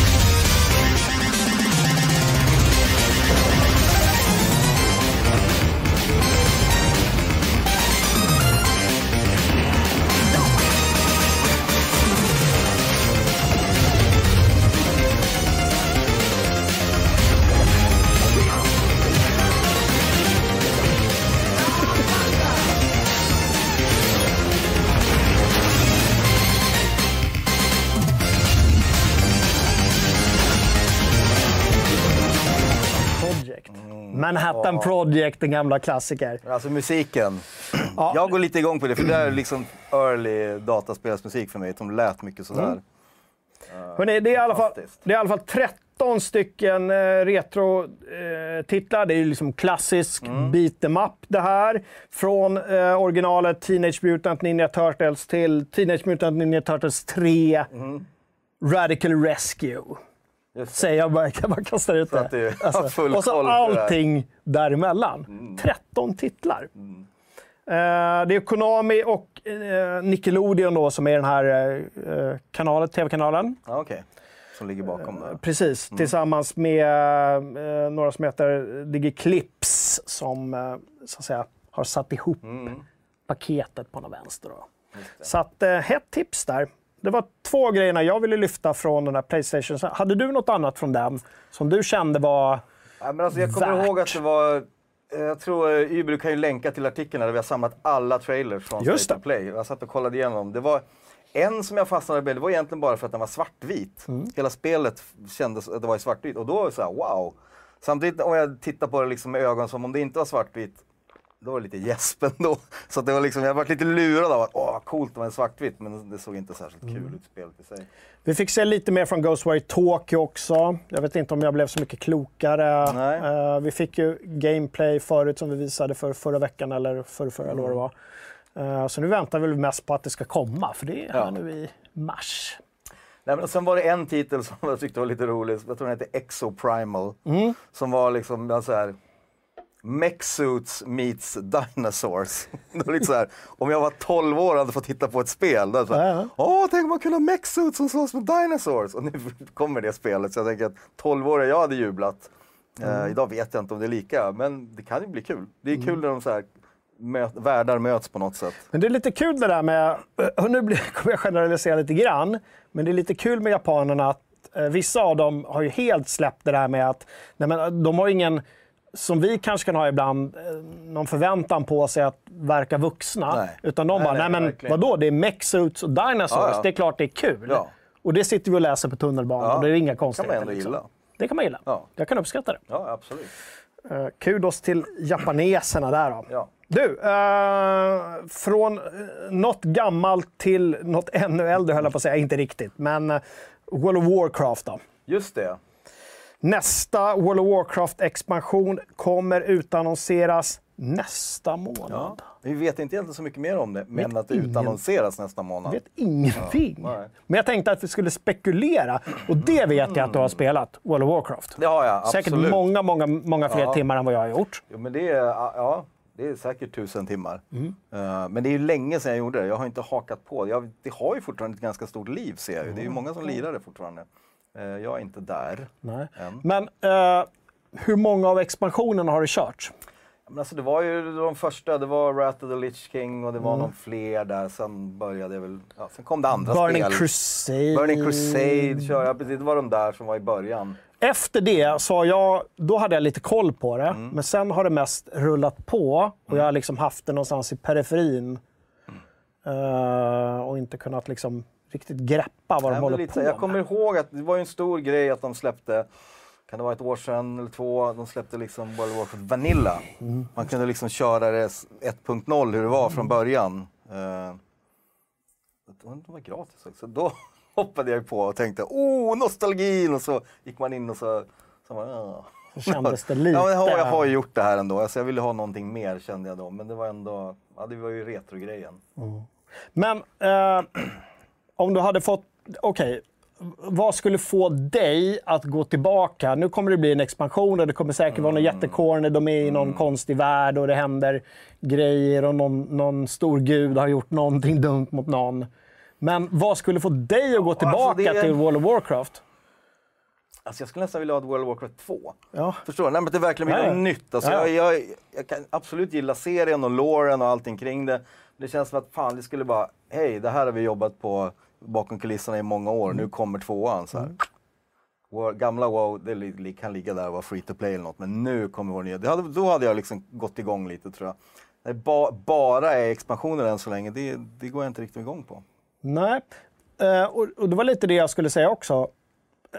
[SPEAKER 1] Manhattan Project, den gamla klassiker.
[SPEAKER 2] Alltså musiken.
[SPEAKER 1] Ja.
[SPEAKER 2] Jag går lite igång på det för det är liksom early dataspelsmusik för mig. De lät mycket sådär.
[SPEAKER 1] Mm. Hörrni, det, är i alla fall, det är i alla fall 13 stycken eh, retro-titlar. det är ju liksom klassisk
[SPEAKER 2] Mm.
[SPEAKER 1] beat em up det här. Från eh, originalet Teenage Mutant Ninja Turtles till Teenage Mutant Ninja Turtles 3 Radical Rescue.
[SPEAKER 2] Mm. Det.
[SPEAKER 1] Säger jag bara, jag bara kastar ut
[SPEAKER 2] att
[SPEAKER 1] det. Alltså, och så
[SPEAKER 2] det. Mm.
[SPEAKER 1] allting däremellan. 13 titlar. Eh, det är Konami och eh, Nickelodeon då, som är den här eh, kanalen, tv-kanalen.
[SPEAKER 2] Ja, Okej. Som ligger bakom där.
[SPEAKER 1] Precis, tillsammans med eh, några som heter Digiclips som eh, så att säga, har satt ihop paketet på något vänster. Då. Så att, eh, hett tips där. Det var två grejerna jag ville lyfta från den här Playstation. Hade du något annat från den som du kände var...
[SPEAKER 2] Ja, men alltså, jag kommer
[SPEAKER 1] Värt.
[SPEAKER 2] ihåg att det var... eh, Jag tror eh, Uber kan ju länka till artikeln där vi har samlat alla trailers från
[SPEAKER 1] Just
[SPEAKER 2] State of Play. Jag satt och kollade igenom. Det var En som jag fastnade med det var egentligen bara för att den var svartvit. Hela spelet kändes att det var i svartvit och då var det så här, wow. Samtidigt om jag tittar på det liksom med ögon som om det inte var svartvitt, då var det lite gäsp ändå. Så det var liksom, jag var lite lurad av att åh coolt det var en svartvitt men det såg inte särskilt kul ut spelet i sig.
[SPEAKER 1] Vi fick se lite mer från Ghostwire Tokyo också. Jag vet inte om jag blev så mycket klokare. Eh, vi fick ju gameplay förut som vi visade för förra veckan eller för förra vad det var. Eh, så nu väntar vi mest på att det ska komma, för det är här
[SPEAKER 2] Ja.
[SPEAKER 1] nu i mars.
[SPEAKER 2] Nej, men sen var det en titel som jag tyckte var lite rolig, jag tror den hette Exoprimal. Som var liksom så här. Mechsuits meets dinosaurs. det lite så här, om jag var 12 år och hade fått titta på ett spel, då hade jag så
[SPEAKER 1] Ja, ja.
[SPEAKER 2] Åh, tänk om man kunde ha mechsuits som slåss med dinosaurs! Och nu kommer det spelet, så jag tänker att 12 år jag hade jublat. Eh, idag vet jag inte om det är lika, men det kan ju bli kul. Det är kul när de så här, möt, världar möts på något sätt.
[SPEAKER 1] Men det är lite kul det där med, och nu blir- kommer jag generalisera lite grann, men det är lite kul med japanerna att eh, vissa av dem har ju helt släppt det där med att nej men, de har ingen, som vi kanske kan ha ibland, eh, någon förväntan på sig att verka vuxna.
[SPEAKER 2] Nej.
[SPEAKER 1] Utan de
[SPEAKER 2] Nej,
[SPEAKER 1] bara,
[SPEAKER 2] nej,
[SPEAKER 1] nej, men
[SPEAKER 2] verkligen.
[SPEAKER 1] vadå, det är mechsuits och dinosaurs,
[SPEAKER 2] Ja, ja.
[SPEAKER 1] det är klart det är kul.
[SPEAKER 2] Ja.
[SPEAKER 1] Och det sitter vi och läser på tunnelbanan och det är inga
[SPEAKER 2] Det kan
[SPEAKER 1] konstigheter.
[SPEAKER 2] man ändå
[SPEAKER 1] liksom.
[SPEAKER 2] gilla.
[SPEAKER 1] Det kan man gilla.
[SPEAKER 2] Ja.
[SPEAKER 1] Jag kan uppskatta det.
[SPEAKER 2] Ja, absolut.
[SPEAKER 1] Uh, kudos till japaneserna där då. Du, eh, från eh, något gammalt till något ännu äldre höll jag på att säga, inte riktigt. Men eh, World of Warcraft då.
[SPEAKER 2] Just det.
[SPEAKER 1] Nästa World of Warcraft-expansion kommer utannonseras nästa månad.
[SPEAKER 2] Vi vet inte egentligen så mycket mer om det, men att det
[SPEAKER 1] ingen.
[SPEAKER 2] utannonseras nästa månad.
[SPEAKER 1] Jag vet ingenting.
[SPEAKER 2] Ja.
[SPEAKER 1] Men jag tänkte att vi skulle spekulera. Och det vet jag att du har spelat, World of Warcraft.
[SPEAKER 2] Det har jag,
[SPEAKER 1] Säkert
[SPEAKER 2] absolut.
[SPEAKER 1] många, många, många fler
[SPEAKER 2] Ja.
[SPEAKER 1] timmar än vad jag har gjort.
[SPEAKER 2] Jo, men det är, ja, det är säkert tusen timmar.
[SPEAKER 1] Mm.
[SPEAKER 2] Eh, men det är ju länge sedan jag gjorde det. Jag har inte hakat på. Jag, det har ju fortfarande ett ganska stort liv ser jag ju. Det är ju många som lirar det fortfarande. Eh, jag är inte där
[SPEAKER 1] Nej.
[SPEAKER 2] än.
[SPEAKER 1] Men eh, hur många av expansionerna har du kört?
[SPEAKER 2] Men alltså, det var ju de första, det var Rat of the Lich King och det
[SPEAKER 1] Mm.
[SPEAKER 2] var någon fler där. Sen började jag väl, ja, sen kom det andra
[SPEAKER 1] Burning
[SPEAKER 2] spel.
[SPEAKER 1] Crusade.
[SPEAKER 2] Burning Crusade kör jag, precis. Det var de där som var i början.
[SPEAKER 1] Efter det så har jag, då hade jag lite koll på det,
[SPEAKER 2] Mm.
[SPEAKER 1] men sen har det mest rullat på och jag har liksom haft det någonstans i periferin. Eh, och inte kunnat liksom riktigt greppa vad de
[SPEAKER 2] Nej,
[SPEAKER 1] håller
[SPEAKER 2] lite
[SPEAKER 1] på
[SPEAKER 2] så- jag
[SPEAKER 1] med.
[SPEAKER 2] kommer ihåg att det var en stor grej att de släppte, kan det vara ett år sedan eller två, de släppte liksom World of Warcraft Vanilla.
[SPEAKER 1] Mm.
[SPEAKER 2] Man kunde liksom köra det s- 1.0 hur det var från början. Uh, det var gratis också. Då hoppade jag på och tänkte oh nostalgin och så gick man in och så, så var, ja.
[SPEAKER 1] Så kändes det lite...
[SPEAKER 2] Ja, jag, har, ju gjort det här ändå. Alltså, jag ville ha någonting mer kände jag då. Men det var ändå, ja, det var ju retrogrejen.
[SPEAKER 1] Men eh, om du hade fått... Okej, vad skulle få dig att gå tillbaka? Nu kommer det bli en expansion och det kommer säkert vara någon
[SPEAKER 2] Mm.
[SPEAKER 1] jättecorner. De är i någon konstig värld och det händer grejer och någon, någon stor gud har gjort någonting dumt mot någon. Men vad skulle få dig att gå tillbaka
[SPEAKER 2] det är-
[SPEAKER 1] till World of Warcraft?
[SPEAKER 2] Alltså jag skulle nästan vilja ha ett World of Warcraft 2.
[SPEAKER 1] Ja.
[SPEAKER 2] Förstår du? Nej, men det verkligen blir
[SPEAKER 1] Ja,
[SPEAKER 2] något nytt. Alltså,
[SPEAKER 1] Ja,
[SPEAKER 2] jag, jag, jag kan absolut gilla serien och loren och allting kring det. Det känns som att fan, det skulle bara, hej, det här har vi jobbat på bakom kulisserna i många år.
[SPEAKER 1] Mm.
[SPEAKER 2] Nu kommer tvåan. Så här. Vår gamla WoW, det li- kan ligga där och vara free to play eller något. Men nu kommer vår nya. Det hade, då hade jag liksom gått igång lite tror jag. Nej, ba, bara är expansioner än så länge, det, det går jag inte riktigt igång på.
[SPEAKER 1] Nej, eh, och, och det var lite det jag skulle säga också.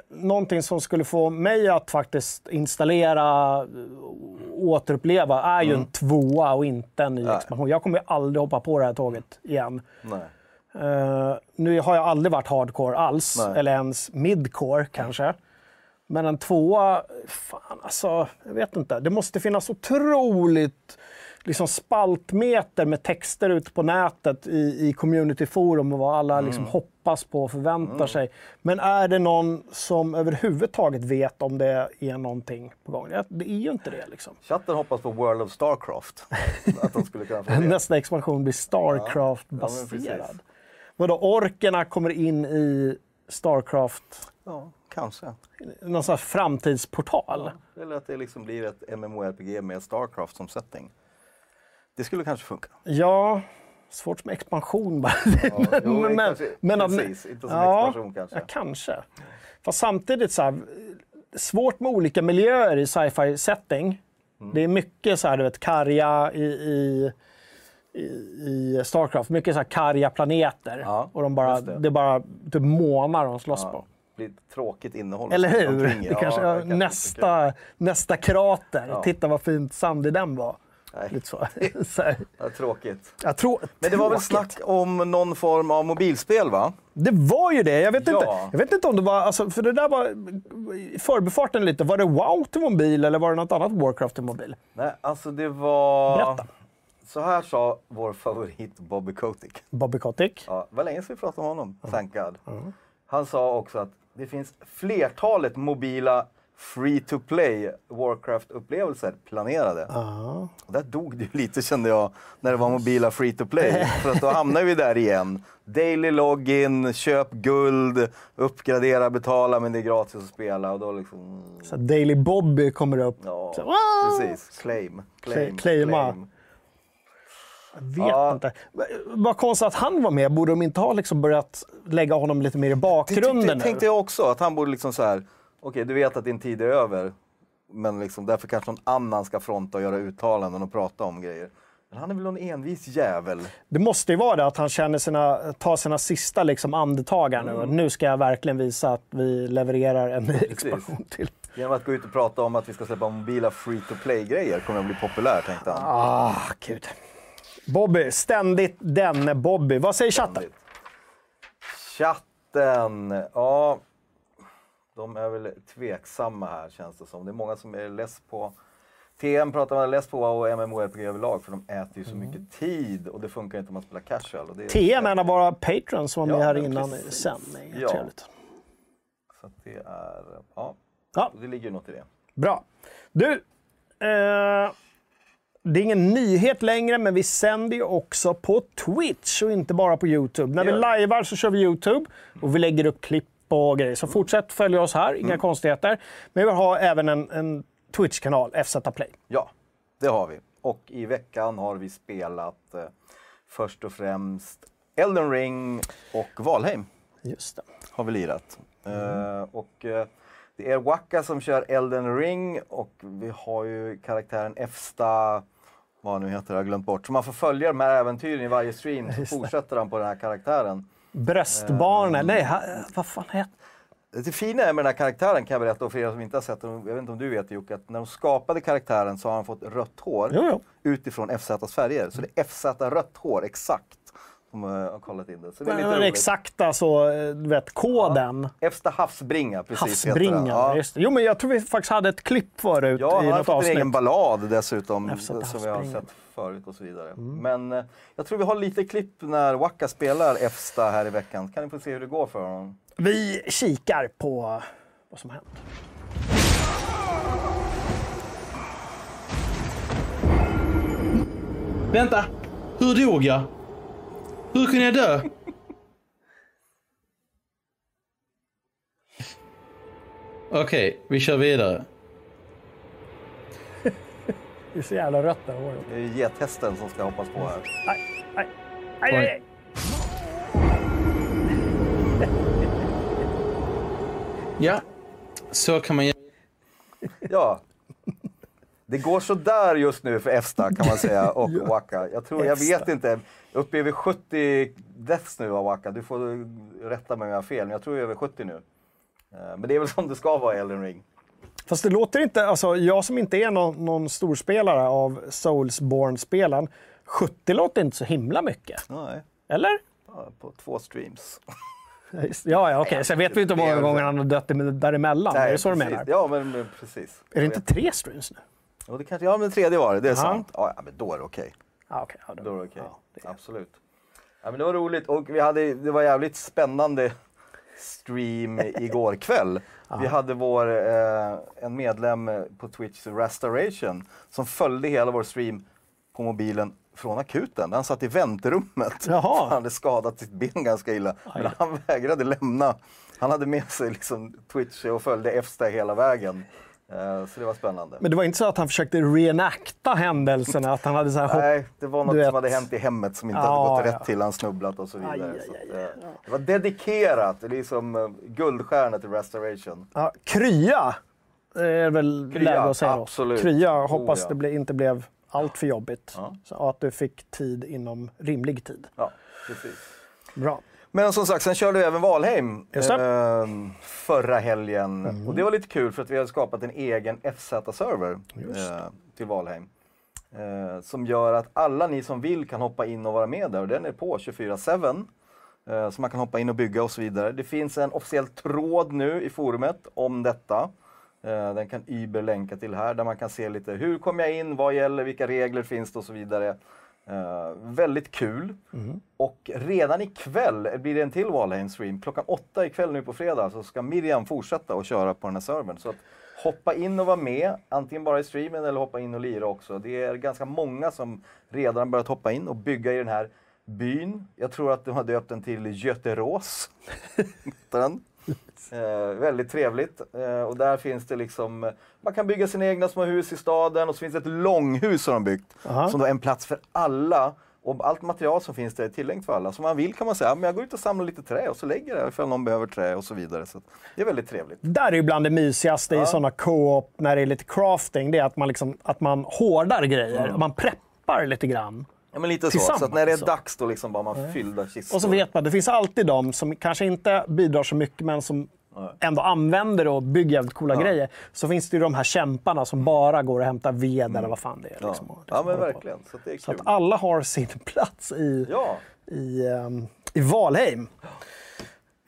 [SPEAKER 1] Någonting som skulle få mig att faktiskt installera och återuppleva är ju en tvåa och inte en ny
[SPEAKER 2] Nej.
[SPEAKER 1] expansion. Jag kommer ju aldrig hoppa på det här tåget igen.
[SPEAKER 2] Nej.
[SPEAKER 1] Eh, nu har jag aldrig varit hardcore alls,
[SPEAKER 2] Nej.
[SPEAKER 1] eller ens midcore kanske. Men en tvåa, fan alltså, jag vet inte. Det måste finnas otroligt liksom spaltmeter med texter ute på nätet i, i communityforum och vad alla
[SPEAKER 2] Mm.
[SPEAKER 1] liksom hoppas på och förväntar sig. Men är det någon som överhuvudtaget vet om det är någonting på gång? Det, det är ju inte det. Liksom.
[SPEAKER 2] Chatten hoppas på World of Starcraft. att de skulle kunna få.
[SPEAKER 1] Nästa expansion blir
[SPEAKER 2] Ja,
[SPEAKER 1] Starcraft-baserad.
[SPEAKER 2] precis.
[SPEAKER 1] Vadå, orkerna kommer in i Starcraft,
[SPEAKER 2] Ja, kanske.
[SPEAKER 1] någon slags framtidsportal?
[SPEAKER 2] Eller att det liksom blir ett MMORPG med Starcraft som setting. Det skulle kanske funka.
[SPEAKER 1] Ja, svårt med expansion bara.
[SPEAKER 2] jo, kanske- precis, inte som expansion kanske.
[SPEAKER 1] Ja, kanske. Fast samtidigt så här, svårt med olika miljöer i sci-fi setting.
[SPEAKER 2] Mm.
[SPEAKER 1] Det är mycket så här, du vet, karga i, i i, i Starcraft. Mycket så här karga planeter.
[SPEAKER 2] Ja,
[SPEAKER 1] och de bara,
[SPEAKER 2] det.
[SPEAKER 1] det. bara typ månar de slåss på.
[SPEAKER 2] Det blir tråkigt innehåll.
[SPEAKER 1] Eller hur?
[SPEAKER 2] omkring.
[SPEAKER 1] Det kanske,
[SPEAKER 2] Ja, det
[SPEAKER 1] nästa, nästa krater.
[SPEAKER 2] Ja.
[SPEAKER 1] Titta vad fint sandig den var.
[SPEAKER 2] Nej.
[SPEAKER 1] Lite så. så.
[SPEAKER 2] Ja, tråkigt.
[SPEAKER 1] jag tror,
[SPEAKER 2] Men det var väl snack om någon form av mobilspel va?
[SPEAKER 1] Det var ju det. Jag vet,
[SPEAKER 2] Ja.
[SPEAKER 1] inte, jag vet inte om det var... Alltså, för det där var i förbifarten lite. Var det WoW till mobil eller var det något annat Warcraft till mobil?
[SPEAKER 2] Nej, alltså det var...
[SPEAKER 1] Berätta.
[SPEAKER 2] Så här sa vår favorit Bobby Kotick.
[SPEAKER 1] Bobby Kotick.
[SPEAKER 2] Ja, det var länge sedan vi pratade om honom, thank God. Han sa också att det finns flertalet mobila free to play Warcraft-upplevelser planerade. Och där dog det lite kände jag, när det var mobila free to play. För att då hamnar vi där igen. Daily login, köp guld, uppgradera, betala men det är gratis att spela. Och då liksom...
[SPEAKER 1] Så Daily Bobby kommer upp.
[SPEAKER 2] Ja,
[SPEAKER 1] Så, wow!
[SPEAKER 2] precis. Claim. Claim.
[SPEAKER 1] Claima.
[SPEAKER 2] claim.
[SPEAKER 1] Jag vet
[SPEAKER 2] Ja.
[SPEAKER 1] inte. Vad konstigt att han var med. Borde de inte ha liksom börjat lägga honom lite mer i
[SPEAKER 2] Det
[SPEAKER 1] bakgrunden
[SPEAKER 2] tyckte,
[SPEAKER 1] nu?
[SPEAKER 2] tänkte jag också, att han borde liksom så här. okej du vet att din tid är över. Men liksom, därför kanske någon annan ska fronta och göra uttalanden och prata om grejer. Men han är väl någon envis jävel.
[SPEAKER 1] Det måste ju vara det att han känner sina, tar sina sista liksom andetag här nu.
[SPEAKER 2] Mm.
[SPEAKER 1] Nu ska jag verkligen visa att vi levererar en ny expansion till.
[SPEAKER 2] Genom att gå ut och prata om att vi ska släppa mobila free to play-grejer kommer att bli populär tänkte han.
[SPEAKER 1] Ah, gud. Bobby, ständigt denne Bobby. Vad säger chatten?
[SPEAKER 2] Chatten, ja. De är väl tveksamma här känns det som. Det är många som är less på TM pratar man less på och MMORPG överlag för de äter ju så mycket tid och det funkar inte om man spelar casual. Och det är
[SPEAKER 1] TM, en av våra patrons, som var med
[SPEAKER 2] Ja,
[SPEAKER 1] här innan
[SPEAKER 2] precis.
[SPEAKER 1] sändning.
[SPEAKER 2] Ja.
[SPEAKER 1] Trevligt.
[SPEAKER 2] Så att det är, ja,
[SPEAKER 1] Ja,
[SPEAKER 2] det ligger ju något i det.
[SPEAKER 1] bra. Du, eh, det är ingen nyhet längre, men vi sänder ju också på Twitch och inte bara på YouTube. När vi lajvar så kör vi YouTube och vi lägger upp klipp och grejer. Så fortsätt följa oss här, inga
[SPEAKER 2] Mm.
[SPEAKER 1] konstigheter. Men vi har även en, en Twitch-kanal, FZ Play.
[SPEAKER 2] Ja, det har vi. Och i veckan har vi spelat eh, först och främst Elden Ring och Valheim
[SPEAKER 1] Just det.
[SPEAKER 2] har vi lirat. Eh, och eh, det är Waka som kör Elden Ring och vi har ju karaktären Efsta, vad nu heter, jag har glömt bort. Så man får följa de här äventyren i varje stream så fortsätter han på den här karaktären.
[SPEAKER 1] Bröstbarnen, nej, ha, vad fan heter
[SPEAKER 2] Det fina med den här karaktären kan jag berätta för er som inte har sett den, jag vet inte om du vet Jocke, att när de skapade karaktären så har han fått rött hår
[SPEAKER 1] Jo, jo.
[SPEAKER 2] utifrån FZs färger. Så det är FZ rött hår, exakt. Som uh, har kollat in det. Så det är lite
[SPEAKER 1] Den
[SPEAKER 2] roligt.
[SPEAKER 1] exakta så, eh, vet, koden.
[SPEAKER 2] Efsta havsbringa, precis.
[SPEAKER 1] Havsbringan.
[SPEAKER 2] Ja.
[SPEAKER 1] Just det. Jo, men jag tror vi faktiskt hade ett klipp förut
[SPEAKER 2] Ja,
[SPEAKER 1] i
[SPEAKER 2] har
[SPEAKER 1] något
[SPEAKER 2] fått en
[SPEAKER 1] avsnitt.
[SPEAKER 2] egen ballad dessutom,
[SPEAKER 1] FZ
[SPEAKER 2] som vi har sett förut och så vidare. Men eh, jag tror vi har lite klipp när Waka spelar Efsta här i veckan. Kan ni få se hur det går för honom.
[SPEAKER 1] Vi kikar på vad som har hänt.
[SPEAKER 4] Vänta! Hur dog jag? Hur kunde jag dö? Okej, vi kör vidare.
[SPEAKER 1] Det är så jävla rött där håret.
[SPEAKER 2] Det är gethästen som ska hoppas på här.
[SPEAKER 1] Aj, aj, aj, aj, aj.
[SPEAKER 4] Ja, så kan man göra.
[SPEAKER 2] Ja. Det går så där just nu för Efsta kan man säga och Waka. Jag, tror, jag vet inte. Uppe över 70 deaths nu av Waka. Du får rätta mig om jag har fel, men jag tror jag är över 70 nu. Eh, Men det är väl som det ska vara i Elden Ring.
[SPEAKER 1] Fast det låter inte, alltså jag som inte är någon, någon storspelare av Soulsborne-spelen, 70 låter inte så himla mycket.
[SPEAKER 2] Nej,
[SPEAKER 1] Eller?
[SPEAKER 2] ja, på två streams.
[SPEAKER 1] Ja, Ja, ja okej. Sen vet vi inte hur många gånger han har dött däremellan. är det så du
[SPEAKER 2] precis.
[SPEAKER 1] menar?
[SPEAKER 2] Ja, men, men precis.
[SPEAKER 1] Är det inte tre streams nu?
[SPEAKER 2] Ja, det kanske, ja, men tredje var det. Det är
[SPEAKER 1] Ja.
[SPEAKER 2] sant. Ja, ja, men då är det okej.
[SPEAKER 1] Ja, okej. Ja,
[SPEAKER 2] Då är det okej.
[SPEAKER 1] ja, det-
[SPEAKER 2] Absolut. Ja, men det var roligt och vi hade, det var jävligt spännande stream igår kväll. Vi hade vår, eh, en medlem på Twitch, Restoration, som följde hela vår stream på från akuten. Han satt i väntrummet.
[SPEAKER 1] Jaha.
[SPEAKER 2] Han hade skadat sitt ben ganska illa. Men han vägrade lämna. Han hade med sig liksom Twitch och följde Efsta hela vägen. Eh, Så det var spännande.
[SPEAKER 1] Men det var inte så att han försökte reenacta händelserna? Att han hade så här hopp...
[SPEAKER 2] Nej, det var något som hade hänt i hemmet som inte
[SPEAKER 1] Ja,
[SPEAKER 2] hade gått
[SPEAKER 1] ja.
[SPEAKER 2] rätt till. Han snubblat och så vidare.
[SPEAKER 1] Aj, aj,
[SPEAKER 2] så
[SPEAKER 1] aj,
[SPEAKER 2] att,
[SPEAKER 1] aj.
[SPEAKER 2] eh, det var dedikerat. Det är liksom uh, guldstjärna till Restoration.
[SPEAKER 1] Ja, krya är väl
[SPEAKER 2] Krya,
[SPEAKER 1] läge att säga då.
[SPEAKER 2] absolut.
[SPEAKER 1] Krya
[SPEAKER 2] Oh,
[SPEAKER 1] hoppas
[SPEAKER 2] ja.
[SPEAKER 1] det ble, inte blev allt för jobbigt.
[SPEAKER 2] Ja.
[SPEAKER 1] Så att du fick tid inom rimlig tid.
[SPEAKER 2] Ja, precis.
[SPEAKER 1] Bra.
[SPEAKER 2] Men som sagt, sen körde vi även Valheim.
[SPEAKER 1] Mm.
[SPEAKER 2] eh, förra helgen. Och det var lite kul för att vi har skapat en egen FZ-server eh, till Valheim. Eh, som gör att alla ni som vill kan hoppa in och vara med där. Och den är på 24-7. Eh, så man kan hoppa in och bygga och så vidare. Det finns en officiell tråd nu i forumet om detta. Eh, den kan Uber länka till här där man kan se lite hur kommer jag in, vad gäller, vilka regler finns det och så vidare. Eh, väldigt kul. Och redan ikväll blir det en till Valheim-stream. Klockan åtta ikväll nu på fredag så ska Miriam fortsätta att köra på den här servern. Så att hoppa in och vara med, antingen bara i streamen eller hoppa in och lira också. Det är ganska många som redan börjat hoppa in och bygga i den här byn. Jag tror att de har döpt den till Göterås. Den. Eh, väldigt trevligt. Eh, och där finns det liksom, man kan bygga sina egna små hus i staden och så finns det ett långhus som de byggt.
[SPEAKER 1] Aha.
[SPEAKER 2] Som då är en plats för alla. Och allt material som finns där är tillgängligt för alla. Så man vill kan man säga, "Ja, men jag går ut och samlar lite trä och så lägger jag det ifall någon behöver trä och så vidare. Så det är väldigt trevligt.
[SPEAKER 1] Där är ju bland det mysigaste i sådana co-op när det är lite crafting. Det är att man, liksom, att man hårdar grejer.
[SPEAKER 2] Mm.
[SPEAKER 1] Man preppar lite grann.
[SPEAKER 2] Ja men lite så. Så när det är
[SPEAKER 1] så.
[SPEAKER 2] dags då liksom bara man fyllda kistor.
[SPEAKER 1] Och så vet man, det finns alltid de som kanske inte bidrar så mycket men som ändå använder och bygger jävligt coola grejer. Så finns det ju de här kämparna som bara går och hämtar ved eller vad fan det är.
[SPEAKER 2] Mm. ja.
[SPEAKER 1] Liksom,
[SPEAKER 2] ja
[SPEAKER 1] liksom
[SPEAKER 2] men verkligen. Så att det är
[SPEAKER 1] Så
[SPEAKER 2] kul.
[SPEAKER 1] att alla har sin plats i,
[SPEAKER 2] Ja.
[SPEAKER 1] i, ehm, i Valheim.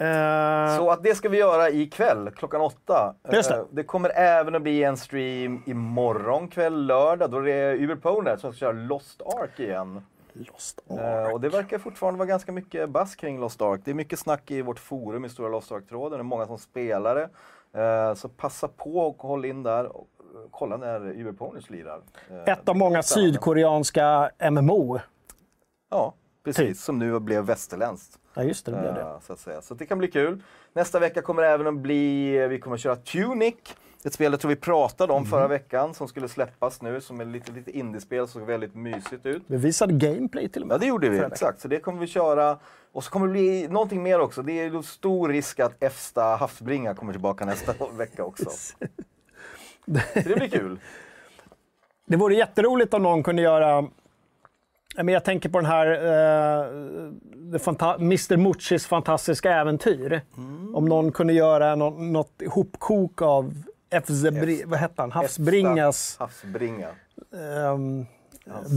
[SPEAKER 1] Eh,
[SPEAKER 2] Så att det ska vi göra ikväll klockan åtta.
[SPEAKER 1] Just det.
[SPEAKER 2] Eh, det kommer även att bli en stream imorgon kväll lördag. Då det är Uber Pwnet som ska köra Lost Ark igen.
[SPEAKER 1] Lost
[SPEAKER 2] Eh, och det verkar fortfarande vara ganska mycket bass kring Lost Ark. Det är mycket snack i vårt forum i Stora Lost Ark-tråden. Det är många som spelar det. Så passa på och håll in där och kolla när Uber Ponies lirar.
[SPEAKER 1] Ett av många sydkoreanska MMO.
[SPEAKER 2] Ja, precis.
[SPEAKER 1] Typ.
[SPEAKER 2] Som nu blev västerländskt.
[SPEAKER 1] Ja, just det, det blev det.
[SPEAKER 2] Eh, Så, att säga. så det kan bli kul. Nästa vecka kommer det även att bli, vi kommer att köra Tunic. Ett spel jag tror vi pratade om
[SPEAKER 1] Mhm.
[SPEAKER 2] förra veckan som skulle släppas nu som är lite, lite indiespel som såg väldigt mysigt ut.
[SPEAKER 1] Vi visade gameplay till och med.
[SPEAKER 2] Ja det gjorde vi, exakt. Så det kommer vi köra. Och så kommer det bli någonting mer också. Det är stor risk att Efsta havsbringa kommer tillbaka nästa vecka också. Så det blir kul.
[SPEAKER 1] Det vore jätteroligt om någon kunde göra... Men Jag tänker på den här eh, Mr Muchis fantastiska äventyr.
[SPEAKER 2] Mm.
[SPEAKER 1] Om någon kunde göra nå- något ihopkok av FZ, vad hette han? Havsbringas
[SPEAKER 2] Efsta havsbringa.
[SPEAKER 1] ehm,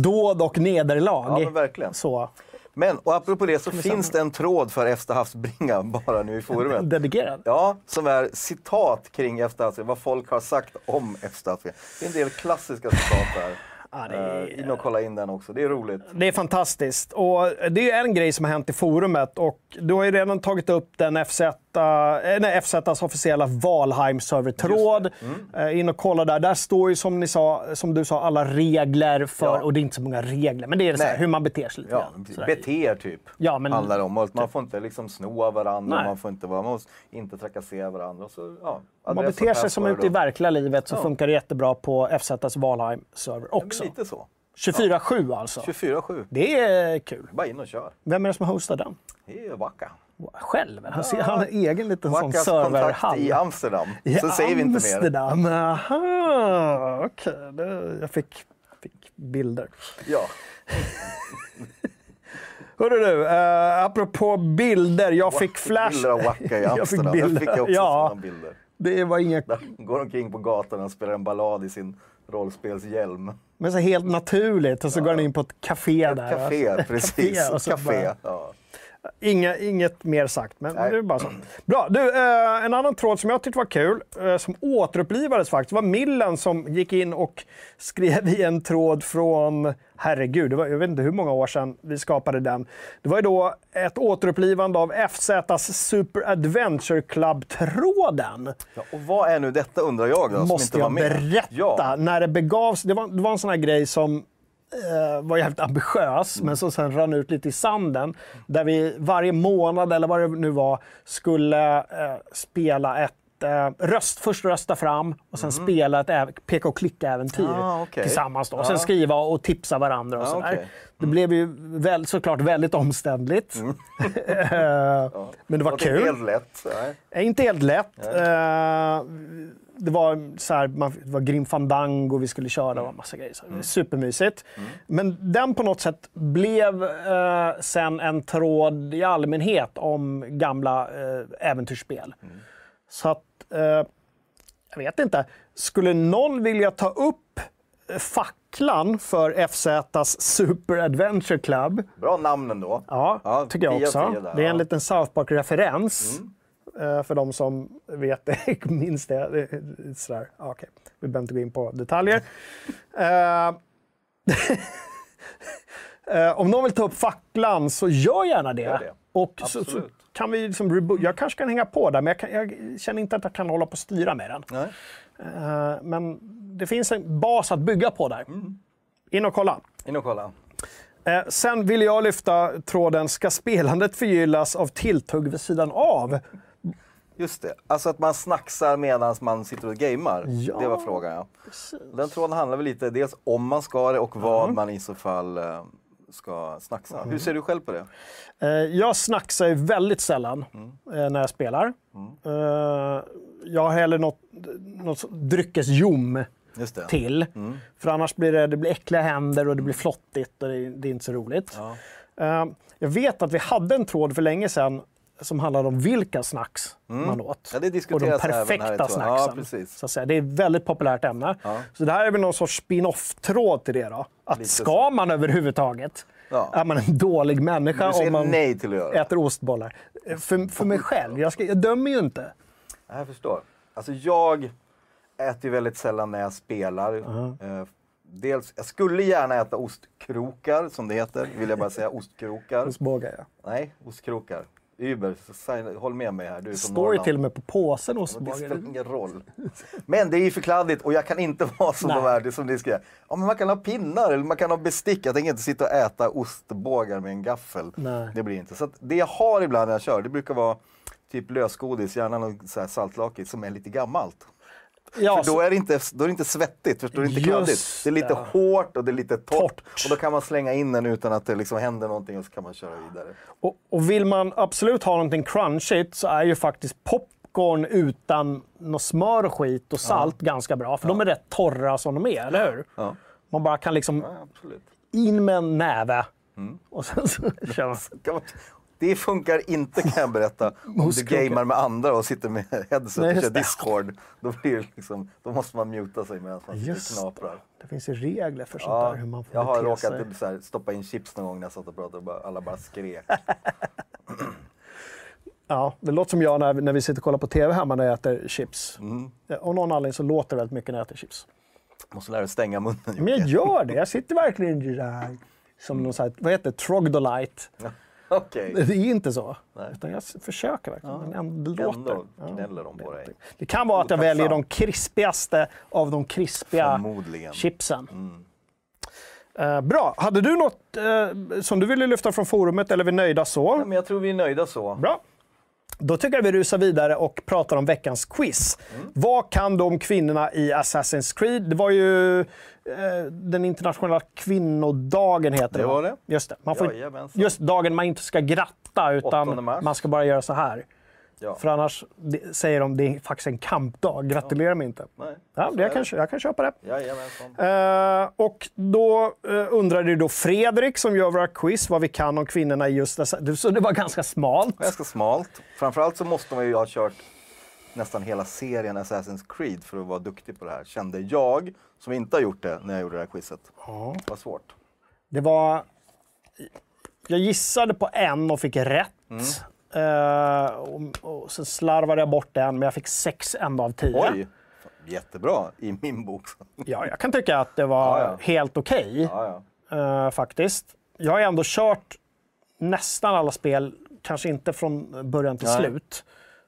[SPEAKER 1] dåd och nederlag.
[SPEAKER 2] Ja verkligen.
[SPEAKER 1] Så,
[SPEAKER 2] Men och apropå det så finns det en tråd för Efsta havsbringa bara nu i forumet.
[SPEAKER 1] dedikerad.
[SPEAKER 2] Ja, som är citat kring Efstahassi, vad folk har sagt om Efstahassi. Det är en del klassiska citat där.
[SPEAKER 1] Ja, det är-
[SPEAKER 2] Eh, in och kolla in den också, det är roligt.
[SPEAKER 1] Det är fantastiskt. Och det är en grej som har hänt i forumet. Och du har ju redan tagit upp den FZ, eh, nej, FZs officiella Valheim-servertråd. Eh, In och kolla där. Där står ju som, ni sa, som du sa alla regler för,
[SPEAKER 2] Ja.
[SPEAKER 1] och det är inte så många regler, men det är så här, hur man beter sig lite
[SPEAKER 2] Ja,
[SPEAKER 1] grann. Sådär.
[SPEAKER 2] bete er typ.
[SPEAKER 1] Ja, men-
[SPEAKER 2] handlar om. Och Man får inte liksom sno av varandra,
[SPEAKER 1] Nej.
[SPEAKER 2] man får inte, vara, man måste inte trakassera varandra. Så, ja,
[SPEAKER 1] Om man beter sig som ute i verkliga livet så
[SPEAKER 2] Ja.
[SPEAKER 1] funkar det jättebra på FZs Valheim-server också.
[SPEAKER 2] Lite så.
[SPEAKER 1] 24-7 alltså.
[SPEAKER 2] 24-7.
[SPEAKER 1] Det är kul.
[SPEAKER 2] Bara in och kör.
[SPEAKER 1] Vem är det som hostar den?
[SPEAKER 2] Det är Waka.
[SPEAKER 1] Själv? Han, ser, han har en egen liten sån
[SPEAKER 2] Wakas kontakt
[SPEAKER 1] serverhall.
[SPEAKER 2] i Amsterdam.
[SPEAKER 1] I
[SPEAKER 2] så säger vi inte mer.
[SPEAKER 1] Amsterdam, aha, okej. det- Jag fick, fick bilder.
[SPEAKER 2] Ja.
[SPEAKER 1] Hörru du, uh, apropå bilder. Jag fick flash...
[SPEAKER 2] Bilder av Waka i
[SPEAKER 1] Jag fick
[SPEAKER 2] Amsterdam.
[SPEAKER 1] bilder.
[SPEAKER 2] Där fick jag också
[SPEAKER 1] Ja.
[SPEAKER 2] sådana bilder.
[SPEAKER 1] Det var inga...
[SPEAKER 2] Där går omkring på gatan och spelar en ballad i sin rollspelshjälm.
[SPEAKER 1] Men så helt naturligt. Och så går han in på ett café där.
[SPEAKER 2] Café,
[SPEAKER 1] Ett
[SPEAKER 2] precis.
[SPEAKER 1] och så
[SPEAKER 2] Café.
[SPEAKER 1] bara-
[SPEAKER 2] Ja.
[SPEAKER 1] Inga, inget mer sagt, men
[SPEAKER 2] Nej.
[SPEAKER 1] det är bara så. Bra. Du, eh, en annan tråd som jag tyckte var kul, eh, som återupplivades faktiskt, var Millen som gick in och skrev i en tråd från, herregud, det var, jag vet inte hur många år sedan vi skapade den. Det var ju då ett återupplivande av FZs Super Adventure Club-tråden.
[SPEAKER 2] Ja, och vad är nu detta undrar jag då, som
[SPEAKER 1] Måste
[SPEAKER 2] inte var
[SPEAKER 1] jag
[SPEAKER 2] med?
[SPEAKER 1] berätta.
[SPEAKER 2] Ja.
[SPEAKER 1] När det begavs, det var, det var en sån här grej som var jävligt ambitiös,
[SPEAKER 2] Mm.
[SPEAKER 1] men som sen rann ut lite i sanden. Där vi varje månad, eller vad det nu var, skulle eh, spela ett eh, röst, först rösta fram och sen spela ett peka och klicka-äventyr.
[SPEAKER 2] Ah, okej.
[SPEAKER 1] tillsammans. Då. Och sen skriva och tipsa varandra och
[SPEAKER 2] Ah, okej. Mm.
[SPEAKER 1] Det blev ju väl, såklart väldigt omständligt. Eh, Men det var
[SPEAKER 2] Och
[SPEAKER 1] kul.
[SPEAKER 2] Det är helt lätt. Nej.
[SPEAKER 1] Eh, Inte helt lätt. Eh, det var, så här, man, det var Grim Fandango vi skulle köra och massa grejer. Så, Supermysigt. Men den på något sätt blev eh, sen en tråd i allmänhet om gamla eh, äventyrsspel. Så att, eh, jag vet inte. Skulle någon vilja ta upp eh, facklan för FZs Super Adventure Club?
[SPEAKER 2] Bra namn ändå.
[SPEAKER 1] Ja,
[SPEAKER 2] Ja,
[SPEAKER 1] tycker jag
[SPEAKER 2] 10 av
[SPEAKER 1] också.
[SPEAKER 2] 10 där,
[SPEAKER 1] det är en
[SPEAKER 2] ja. Mm.
[SPEAKER 1] liten South Park-referens. eh, För de som vet det, minns det. det är sådär. ja, Okej, vi behöver inte gå in på detaljer. Eh, eh, om någon vill ta upp facklan så gör gärna det.
[SPEAKER 2] Gör det.
[SPEAKER 1] Och så, så kan vi liksom jag kanske kan hänga på där, men jag, kan, jag känner inte att jag kan hålla på och styra med den.
[SPEAKER 2] Nej.
[SPEAKER 1] Eh, men det finns en bas att bygga på där.
[SPEAKER 2] Mm.
[SPEAKER 1] In och kolla.
[SPEAKER 2] In och kolla.
[SPEAKER 1] Eh, sen vill jag lyfta tråden, ska spelandet förgyllas av tilltugg vid sidan av?
[SPEAKER 2] Just det. Alltså att man snacksar medan man sitter och gamer.
[SPEAKER 1] Ja.
[SPEAKER 2] Det var frågan ja. Den tråden handlar väl lite dels om man ska det och vad man i så fall eh, ska snacksa. Hur ser du själv på det?
[SPEAKER 1] Eh, jag snacksar väldigt sällan eh, när jag spelar. Eh, jag har hellre något, något dryckesjom till. För annars blir det, det blir äckliga händer och det blir flottigt och det, det är inte så roligt. Eh, jag vet att vi hade en tråd för länge sedan som handlade om vilka snacks man åt.
[SPEAKER 2] Ja, det
[SPEAKER 1] och de perfekta.
[SPEAKER 2] Ja,
[SPEAKER 1] snacksen.
[SPEAKER 2] precis.
[SPEAKER 1] så att säga. Det är ett väldigt populärt ämne.
[SPEAKER 2] Ja.
[SPEAKER 1] Så det här är väl någon sorts spin-off-tråd till det då. Att
[SPEAKER 2] Lite
[SPEAKER 1] ska man överhuvudtaget?
[SPEAKER 2] Ja.
[SPEAKER 1] Är man en dålig människa om man äter ostbollar? För, för mig själv. Jag, ska, jag dömer ju inte.
[SPEAKER 2] Ja, Jag förstår. Alltså jag äter ju väldigt sällan när jag spelar. Eh, dels, jag skulle gärna äta ostkrokar, som det heter. Vill jag bara säga ostkrokar.
[SPEAKER 1] Ostbågar, ja.
[SPEAKER 2] Nej, ostkrokar. Uber, så sign, håll med mig här. Du
[SPEAKER 1] Står ju till och med på påsen
[SPEAKER 2] Det
[SPEAKER 1] ostbågar.
[SPEAKER 2] spelar ingen roll. Men det är ju för kladdigt och jag kan inte vara som
[SPEAKER 1] Nej.
[SPEAKER 2] de det som ni skrev. Ja, men man kan ha pinnar eller man kan ha bestick. Jag tänker inte sitta och äta ostbågar med en gaffel.
[SPEAKER 1] Nej.
[SPEAKER 2] Det blir inte. Så det jag har ibland när jag kör, det brukar vara typ lösgodis, gärna något så här saltlakris som är lite gammalt.
[SPEAKER 1] Ja,
[SPEAKER 2] För då är det inte, då är det inte svettigt, förstår du? Inte kladdigt. Det är lite
[SPEAKER 1] det.
[SPEAKER 2] hårt och det är lite torrt.
[SPEAKER 1] Torrt.
[SPEAKER 2] Och då kan man slänga in den utan att det liksom händer någonting och så kan man köra vidare.
[SPEAKER 1] och, och vill man absolut ha någonting crunchigt så är ju faktiskt popcorn utan något smör och skit och salt ganska bra. För de är rätt torra som de är, eller hur?
[SPEAKER 2] Ja,
[SPEAKER 1] Man bara kan liksom
[SPEAKER 2] ja
[SPEAKER 1] in med en näve
[SPEAKER 2] Mm.
[SPEAKER 1] och sen så kör man.
[SPEAKER 2] Det funkar inte kan jag berätta om du gamer med andra och sitter med headset
[SPEAKER 1] Nej,
[SPEAKER 2] och kör
[SPEAKER 1] det.
[SPEAKER 2] Discord. Då, blir det liksom, då måste man muta sig medan man sitter
[SPEAKER 1] Just
[SPEAKER 2] knaprar.
[SPEAKER 1] Det finns ju regler för sånt
[SPEAKER 2] Ja,
[SPEAKER 1] där, hur man får
[SPEAKER 2] jag har råkat typ så här, stoppa in chips någon gång när jag satt och pratade och bara, alla bara skrek.
[SPEAKER 1] Ja, det låter som jag när, när vi sitter och kollar på TV hemma när jag äter chips.
[SPEAKER 2] Mm.
[SPEAKER 1] Ja, Av någon anledning så låter det väldigt mycket när jag äter chips.
[SPEAKER 2] Måste lära dig stänga munnen
[SPEAKER 1] Men jag gör det. Jag sitter verkligen där som någon sån här, vad heter det, trogdolite.
[SPEAKER 2] Okej.
[SPEAKER 1] Det är inte så.
[SPEAKER 2] Nej.
[SPEAKER 1] Utan jag försöker verkligen. Men ändå, det
[SPEAKER 2] Ändå
[SPEAKER 1] låter.
[SPEAKER 2] gnäller de på dig.
[SPEAKER 1] Det kan vara att jag väljer de krispigaste av de krispiga chipsen.
[SPEAKER 2] Mm.
[SPEAKER 1] Eh, bra. Hade du något eh, som du ville lyfta från forumet eller är vi nöjda så?
[SPEAKER 2] Ja, men jag tror vi är nöjda så.
[SPEAKER 1] Bra. Då tycker jag vi rusar vidare och pratar om veckans quiz.
[SPEAKER 2] Mm.
[SPEAKER 1] Vad kan de kvinnorna i Assassin's Creed? Det var ju eh, den internationella kvinnodagen heter
[SPEAKER 2] Det
[SPEAKER 1] va?
[SPEAKER 2] var det.
[SPEAKER 1] Just det. Man får, just dagen man inte ska gratta
[SPEAKER 2] 8
[SPEAKER 1] utan man ska bara göra så här.
[SPEAKER 2] Ja.
[SPEAKER 1] För annars säger de det är faktiskt en kampdag. Gratulerar mig inte.
[SPEAKER 2] Nej,
[SPEAKER 1] Ja, jag, kan, jag kan köpa det. Eh, och då uh, undrade då Fredrik som gör våra quiz vad vi kan om kvinnorna i just dessa. Så det var ganska smalt.
[SPEAKER 2] Ganska smalt. Framförallt så måste man ju ha kört nästan hela serien Assassin's Creed för att vara duktig på det här. Kände jag, som inte har gjort det när jag gjorde det här quizet. Det var svårt.
[SPEAKER 1] Det var... Jag gissade på en och fick rätt.
[SPEAKER 2] Mm.
[SPEAKER 1] Eh, och, och sen slarvade jag bort en, men jag fick sex ändå av tio.
[SPEAKER 2] Oj! Jättebra i min bok.
[SPEAKER 1] Ja, jag kan tycka att det var
[SPEAKER 2] Ja, ja.
[SPEAKER 1] helt okej,
[SPEAKER 2] Ja, ja.
[SPEAKER 1] eh, faktiskt. Jag har ändå kört nästan alla spel, kanske inte från början till slut.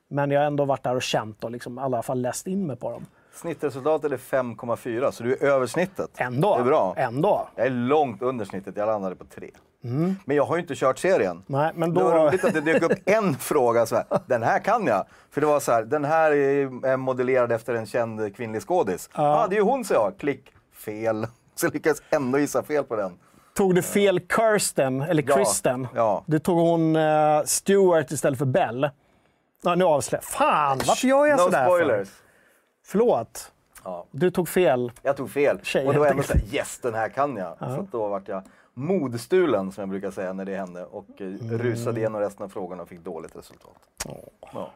[SPEAKER 1] Men jag har ändå varit där och känt och liksom, i alla fall läst in mig på dem.
[SPEAKER 2] Snittresultatet är 5,4 så du är över snittet.
[SPEAKER 1] Ändå.
[SPEAKER 2] Det är bra.
[SPEAKER 1] Ändå.
[SPEAKER 2] Jag är långt under snittet, jag landade på 3. Men jag har ju inte kört serien.
[SPEAKER 1] Nej, men
[SPEAKER 2] Det
[SPEAKER 1] då...
[SPEAKER 2] var roligt att det dök upp en fråga, så här, den här kan jag. För det var så här, den här är modellerad efter en känd kvinnlig skådis. Ja, ah, det är ju hon, sa jag. Klick, fel. Så jag lyckades ändå gissa fel på den.
[SPEAKER 1] Tog du fel Kirsten, eller
[SPEAKER 2] Ja,
[SPEAKER 1] Kristen?
[SPEAKER 2] ja.
[SPEAKER 1] Du tog hon uh, Stewart istället för Bell. Ja, nu avslöjar Fan, varför gör jag
[SPEAKER 2] no
[SPEAKER 1] sådär? för?
[SPEAKER 2] spoilers.
[SPEAKER 1] Förlåt.
[SPEAKER 2] Ja.
[SPEAKER 1] Du tog fel.
[SPEAKER 2] Jag tog fel.
[SPEAKER 1] Tjej,
[SPEAKER 2] och det var
[SPEAKER 1] helt
[SPEAKER 2] ändå såhär, yes den här kan jag. Så att då vart jag modstulen som jag brukar säga när det hände och eh,
[SPEAKER 1] Mm.
[SPEAKER 2] rusade igenom resten av frågorna och fick dåligt resultat. Ja.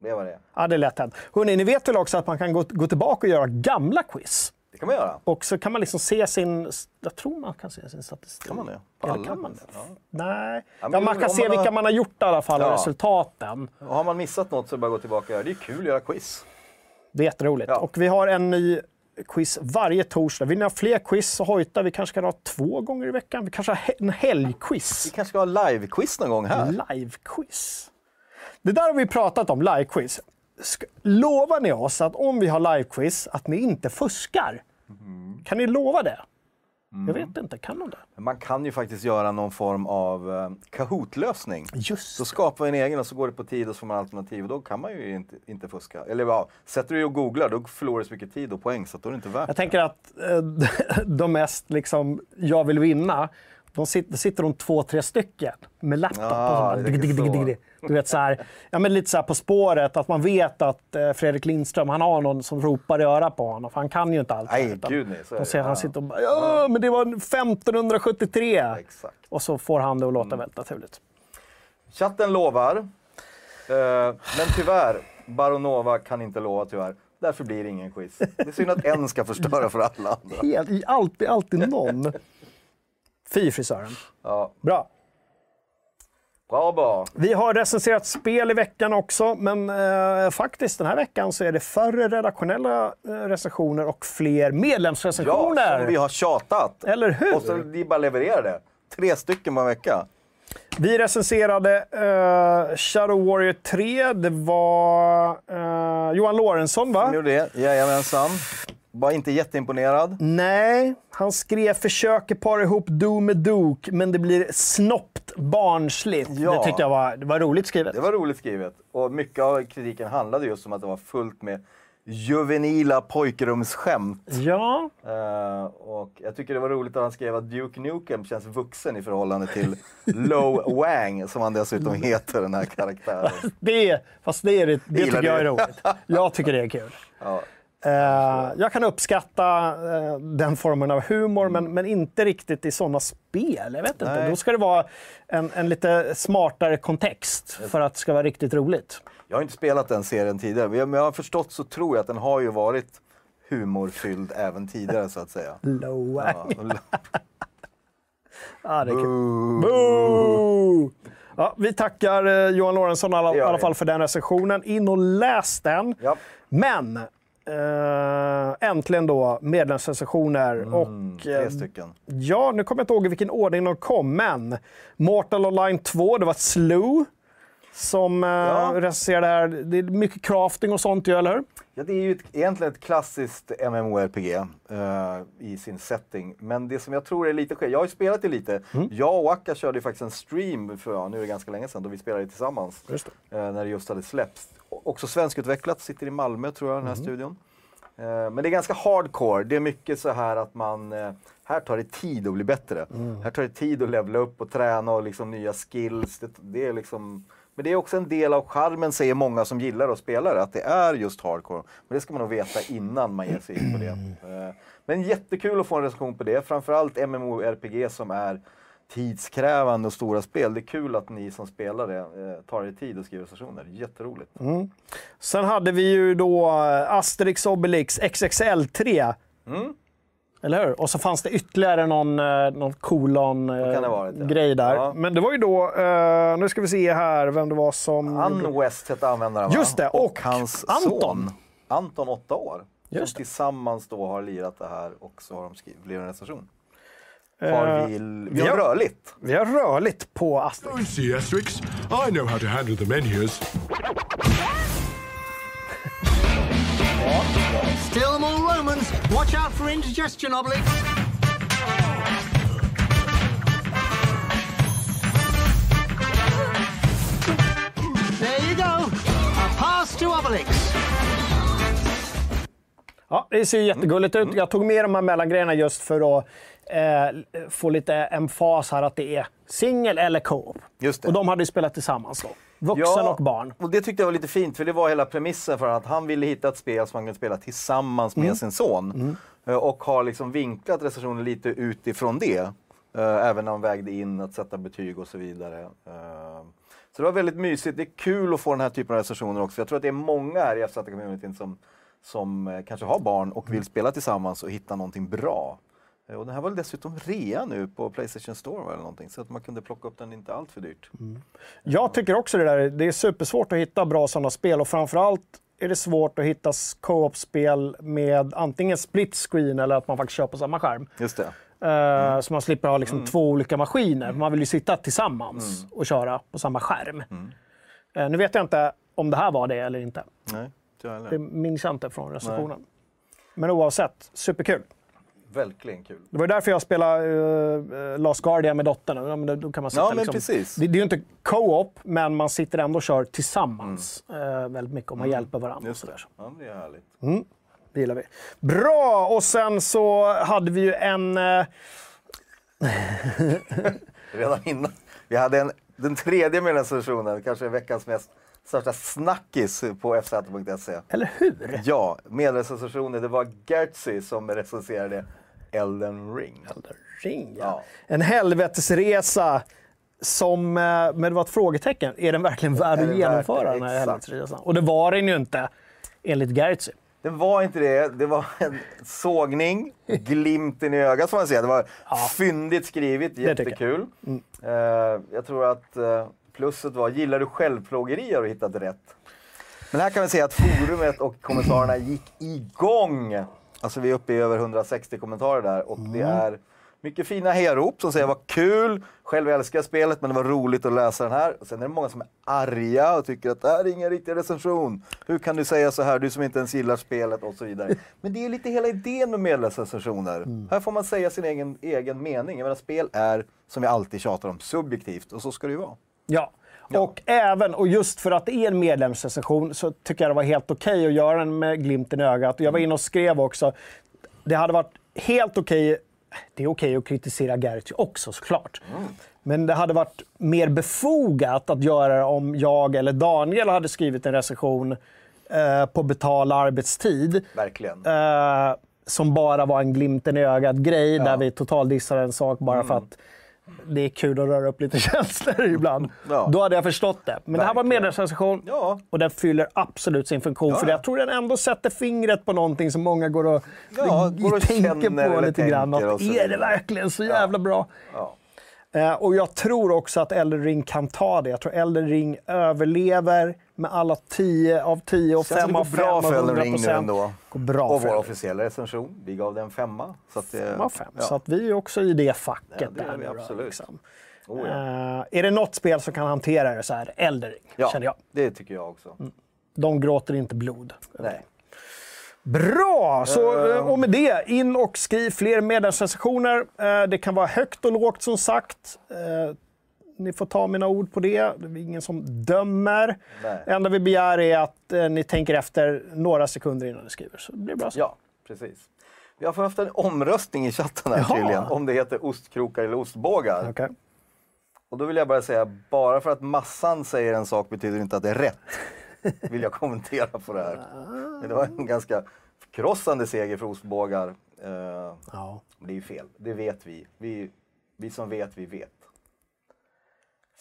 [SPEAKER 2] Det var det.
[SPEAKER 1] Ja, det är lätt hänt. Hörrni, ni vet väl också att man kan gå, gå tillbaka och göra gamla quiz?
[SPEAKER 2] Det kan man göra.
[SPEAKER 1] Och så kan man liksom se sin... Jag tror man kan se sin statistik.
[SPEAKER 2] Kan man det? På
[SPEAKER 1] Eller
[SPEAKER 2] alla
[SPEAKER 1] kan man det?
[SPEAKER 2] Ja.
[SPEAKER 1] Nej.
[SPEAKER 2] Ja,
[SPEAKER 1] man kan
[SPEAKER 2] om
[SPEAKER 1] se
[SPEAKER 2] man har-
[SPEAKER 1] vilka man har gjort i alla fall och
[SPEAKER 2] Ja.
[SPEAKER 1] resultaten.
[SPEAKER 2] Och har man missat något så är det bara att gå tillbaka och göra. Det är kul att göra quiz.
[SPEAKER 1] Det är jätteroligt. Och vi har en ny quiz varje torsdag. Vill ni ha fler quiz så hojta. Vi kanske kan ha två gånger i veckan. Vi kanske har en
[SPEAKER 2] Vi
[SPEAKER 1] helgquiz.
[SPEAKER 2] kanske ska ha live-quiz någon gång här.
[SPEAKER 1] Live-quiz. Det där har vi pratat om, live-quiz. Lovar ni oss att om vi har live-quiz, att ni inte fuskar?
[SPEAKER 2] Mm.
[SPEAKER 1] Kan ni lova det? Jag vet inte, kan de det?
[SPEAKER 2] Man kan ju faktiskt göra någon form av eh, Kahoot-lösning.
[SPEAKER 1] Just
[SPEAKER 2] Så skapar vi en egen och så går det på tid och så får man alternativ och då kan man ju inte, inte fuska. Eller ja, sätter du dig och googlar då förlorar du så mycket tid och poäng så att då är det inte värt
[SPEAKER 1] Jag tänker att eh, de mest liksom, jag vill vinna, de sitter, sitter de två, tre stycken med laptop. Och digg. Du vet så här, ja, men lite så här På spåret, att man vet att eh, Fredrik Lindström, han har någon som ropar i örat på honom, för han kan ju inte allt.
[SPEAKER 2] Nej,
[SPEAKER 1] utan
[SPEAKER 2] gud nej. Så det.
[SPEAKER 1] ser han sitter och bara, ja, men det var 1573.
[SPEAKER 2] Exakt.
[SPEAKER 1] Och så får han det att
[SPEAKER 2] Mm.
[SPEAKER 1] låta väldigt naturligt.
[SPEAKER 2] Chatten lovar. Eh, men tyvärr, Baronova kan inte lova tyvärr. Därför blir det ingen quiz. Det är synd att en ska förstöra för alla andra.
[SPEAKER 1] Helt, alltid, alltid någon. Fy frisören.
[SPEAKER 2] Ja,
[SPEAKER 1] Bra.
[SPEAKER 2] bra, bra.
[SPEAKER 1] Vi har recenserat spel i veckan också, men eh, faktiskt den här veckan så är det färre redaktionella eh, recensioner och fler
[SPEAKER 2] Ja,
[SPEAKER 1] medlemsrecensioner.
[SPEAKER 2] som vi har tjatat.
[SPEAKER 1] Eller hur?
[SPEAKER 2] Och så vi bara levererar det. Tre stycken på en vecka.
[SPEAKER 1] Vi recenserade eh, Shadow Warrior 3. Det var eh, Johan Lorentzon, va?
[SPEAKER 2] Det. Jajamensan. Var inte jätteimponerad.
[SPEAKER 1] Nej, han skrev försöker para ihop Do med Duke, men det blir snoppt barnsligt.
[SPEAKER 2] Ja.
[SPEAKER 1] Det tyckte jag var, det var roligt skrivet.
[SPEAKER 2] Det var roligt skrivet. Och mycket av kritiken handlade just om att det var fullt med juvenila pojkrumsskämt.
[SPEAKER 1] Ja,
[SPEAKER 2] Eh, och jag tycker det var roligt att han skrev att Duke Nukem känns vuxen i förhållande till Lo Wang, som han dessutom heter, den här karaktären.
[SPEAKER 1] det, fast det, är det, det tycker jag är roligt. Jag tycker det är kul.
[SPEAKER 2] Ja.
[SPEAKER 1] Eh, jag kan uppskatta eh, den formen av humor, men, men inte riktigt i sådana spel. Jag vet inte. Då ska det vara en, en lite smartare kontext för att det ska vara riktigt roligt.
[SPEAKER 2] Jag har inte spelat den serien tidigare, men jag har förstått så tror jag att den har ju varit humorfylld även tidigare så att säga.
[SPEAKER 1] Low
[SPEAKER 2] Ja,
[SPEAKER 1] Ja, det är kul. Boo! Ja, vi tackar eh, Johan Lorentzon i alla, alla fall för den recensionen. In och läs den.
[SPEAKER 2] Ja.
[SPEAKER 1] Men eh, äntligen då medlemsrecensioner. och,
[SPEAKER 2] Mm, tre
[SPEAKER 1] eh,
[SPEAKER 2] stycken.
[SPEAKER 1] Ja, nu kommer jag inte ihåg i vilken ordning de kom, men Mortal Online 2, det var Slew som eh,
[SPEAKER 2] Ja.
[SPEAKER 1] recenserade det här. Det är mycket crafting och sånt ju, eller hur?
[SPEAKER 2] Ja, det är ju ett, egentligen ett klassiskt MMORPG eh, i sin setting. Men det som jag tror är lite skillnad, jag har ju spelat det lite.
[SPEAKER 1] Mm.
[SPEAKER 2] Jag och Waka körde ju faktiskt en stream för, ja, nu är det ganska länge sedan, då vi spelade tillsammans.
[SPEAKER 1] Just
[SPEAKER 2] Eh, när det just hade släppts. Också svenskutvecklat, sitter i Malmö tror jag, den här
[SPEAKER 1] Mm.
[SPEAKER 2] studion. Eh, men det är ganska hardcore. Det är mycket så här att man, eh, här tar det tid att bli bättre.
[SPEAKER 1] Mm.
[SPEAKER 2] Här tar det tid att levla upp och träna och liksom nya skills. Det, det är liksom, men det är också en del av charmen säger många som gillar att spela det, att det är just hardcore. Men det ska man nog veta innan man ger sig in på det. Eh, Men jättekul att få en recension på det, framförallt MMORPG som är tidskrävande och stora spel. Det är kul att ni som spelar det eh, tar er tid och skriver recensioner. Jätteroligt.
[SPEAKER 1] Sen hade vi ju då eh, Asterix Obelix XXL3.
[SPEAKER 2] Mm.
[SPEAKER 1] Eller hur? Och så fanns det ytterligare någon, eh, någon kolon eh, där.
[SPEAKER 2] Ja.
[SPEAKER 1] Men det var ju då, eh, nu ska vi se här vem det var som...
[SPEAKER 2] Ann West hette användaren?
[SPEAKER 1] Just det, och
[SPEAKER 2] hans
[SPEAKER 1] Anton.
[SPEAKER 2] son. Anton, åtta år.
[SPEAKER 1] Just
[SPEAKER 2] som
[SPEAKER 1] det.
[SPEAKER 2] tillsammans då har lirat det här och så har de skrivit, blivit en recension.
[SPEAKER 1] Eh,
[SPEAKER 2] Har vi, vi har rörligt.
[SPEAKER 1] Vi har rörligt på Asterix.
[SPEAKER 5] I see, Asterix. I know how to handle the menus.
[SPEAKER 6] Still more humans, Watch out for indigestion, Obelix. There you go. A pass to Obelix.
[SPEAKER 1] Ja, det ser ju jättegulligt ut. Jag tog med de här mellangrejerna just för att eh, få lite emfas här att det är singel eller co-op. Och de hade ju spelat tillsammans då. Vuxen och barn.
[SPEAKER 2] och det tyckte jag var lite fint, för det var hela premissen för att han ville hitta ett spel som man kunde spela tillsammans med
[SPEAKER 1] Mm.
[SPEAKER 2] sin son. Eh, Och har liksom vinklat recensionen lite utifrån det. Eh, Även när han vägde in att sätta betyg och så vidare. Eh, Så det var väldigt mysigt. Det är kul att få den här typen av recensioner också. Jag tror att det är många här i FZ-communityn som, som kanske har barn och vill spela tillsammans och hitta någonting bra. Eh, Och den här var dessutom rea nu på Playstation Store eller någonting, så att man kunde plocka upp den inte allt för dyrt.
[SPEAKER 1] Jag tycker också det där, det är supersvårt att hitta bra sådana spel och framförallt är det svårt att hitta co-op-spel med antingen split screen eller att man faktiskt kör på samma skärm.
[SPEAKER 2] Just det.
[SPEAKER 1] Eh, Så man slipper ha liksom två olika maskiner. Man vill ju sitta tillsammans och köra på samma skärm. Eh, Nu vet jag inte om det här var det eller inte.
[SPEAKER 2] Nej, inte.
[SPEAKER 1] Det minns jag inte från recensionen. Men oavsett, superkul.
[SPEAKER 2] Verkligen kul.
[SPEAKER 1] Det var därför jag spelade uh, Last Guardian med dottern. Ja, då, kan man sitta,
[SPEAKER 2] Ja, men
[SPEAKER 1] liksom,
[SPEAKER 2] precis.
[SPEAKER 1] Det, det är ju inte co-op, men man sitter ändå och kör tillsammans eh, väldigt mycket och man hjälper varandra.
[SPEAKER 2] Just det. Ja, men det är härligt.
[SPEAKER 1] Det gillar vi. Bra! Och sen så hade vi ju en... eh,
[SPEAKER 2] Redan innan. Vi hade en, den tredje medlemsversionen, kanske veckans mest största snackis på fz.se.
[SPEAKER 1] eller hur?
[SPEAKER 2] Ja, medlemsrecensionen, det var Gertzy som recenserade Elden Ring.
[SPEAKER 1] Ring, ja.
[SPEAKER 2] Ja.
[SPEAKER 1] En helvetesresa som... eh, Men det var ett frågetecken. Är den verkligen värd
[SPEAKER 2] Är
[SPEAKER 1] att genomföra den här helvetesresan? Och det var den ju inte, enligt Gertzy.
[SPEAKER 2] Det var inte det, det var en sågning, glimten i ögat får man säga. Det var fyndigt skrivet,
[SPEAKER 1] tycker jag.
[SPEAKER 2] jättekul. Eh, jag tror att eh, plusset var, gillar du självplågeri har du hittat rätt. Men här kan vi säga att forumet och kommentarerna gick igång. Alltså vi är uppe i över 160 kommentarer där och det är mycket fina herop som säger vad kul, själv älskar jag spelet men det var roligt att läsa den här. Och sen är det många som är arga och tycker att det här är ingen riktig recension. Hur kan du säga så här, du som inte ens gillar spelet och så vidare. Men det är lite hela idén med medlemsrecensioner. Här får man säga sin egen, egen mening. Jag menar spel är, som vi alltid tjatar om, subjektivt och så ska det ju vara.
[SPEAKER 1] Ja. Och även, och just för att det är en medlemsrecension, så tycker jag det var helt okej att göra den med glimten i ögat. Jag var inne och skrev också. Det hade varit helt okej. Det är okej att kritisera Gertz också såklart. Men det hade varit mer befogat att göra det om jag eller Daniel hade skrivit en recension eh, på betald arbetstid.
[SPEAKER 2] Verkligen.
[SPEAKER 1] Eh, som bara var en glimten i ögat-grej där vi totaldissade en sak bara för att det är kul att röra upp lite känslor ibland.
[SPEAKER 2] Ja.
[SPEAKER 1] Då hade jag förstått det. Men det här var en
[SPEAKER 2] Verkligen.
[SPEAKER 1] medlemsrecension
[SPEAKER 2] Ja.
[SPEAKER 1] och den fyller absolut sin funktion.
[SPEAKER 2] Ja,
[SPEAKER 1] För
[SPEAKER 2] ja.
[SPEAKER 1] jag tror den ändå sätter fingret på någonting som många går och,
[SPEAKER 2] Ja, går och
[SPEAKER 1] tänker på lite grann. Att, är det verkligen så jävla bra? Eh, och jag tror också att Elden Ring kan ta det. Jag tror Elden Ring överlever med alla 10 av 10 och
[SPEAKER 2] Känns
[SPEAKER 1] 5
[SPEAKER 2] som
[SPEAKER 1] av
[SPEAKER 2] det
[SPEAKER 1] 5
[SPEAKER 2] går bra för Elden
[SPEAKER 1] 100
[SPEAKER 2] Ring nu ändå.
[SPEAKER 1] Går bra
[SPEAKER 2] Och vår officiella recension, vi gav den femma. Så att det,
[SPEAKER 1] av fem.
[SPEAKER 2] ja.
[SPEAKER 1] Så att vi är också i det facket.
[SPEAKER 2] Ja, det är
[SPEAKER 1] där
[SPEAKER 2] vi
[SPEAKER 1] då,
[SPEAKER 2] absolut.
[SPEAKER 1] liksom.
[SPEAKER 2] Oh, ja.
[SPEAKER 1] Eh, är det något spel som kan hantera det så är det Elden Ring,
[SPEAKER 2] ja,
[SPEAKER 1] känner jag.
[SPEAKER 2] det tycker jag också.
[SPEAKER 1] De gråter inte blod.
[SPEAKER 2] Nej.
[SPEAKER 1] Bra! Så, eh, och med det, in och skriv fler medlemsrecensioner. Eh, Det kan vara högt och lågt som sagt. Eh, Ni får ta mina ord på det. Det är ingen som dömer.
[SPEAKER 2] Nej.
[SPEAKER 1] Det enda vi begär är att eh, ni tänker efter några sekunder innan ni skriver. Så det blir bra så.
[SPEAKER 2] Ja, precis. Vi har haft en omröstning i chatten här tydligen, om det heter ostkrokar eller ostbågar.
[SPEAKER 1] Okej.
[SPEAKER 2] Och då vill jag bara säga, bara för att massan säger en sak betyder inte att det är rätt. Vill jag kommentera på det här. Men det var en ganska förkrossande seger för ostbågar. Eh,
[SPEAKER 1] Ja.
[SPEAKER 2] det är ju fel, det vet vi. vi. Vi som vet, vi vet.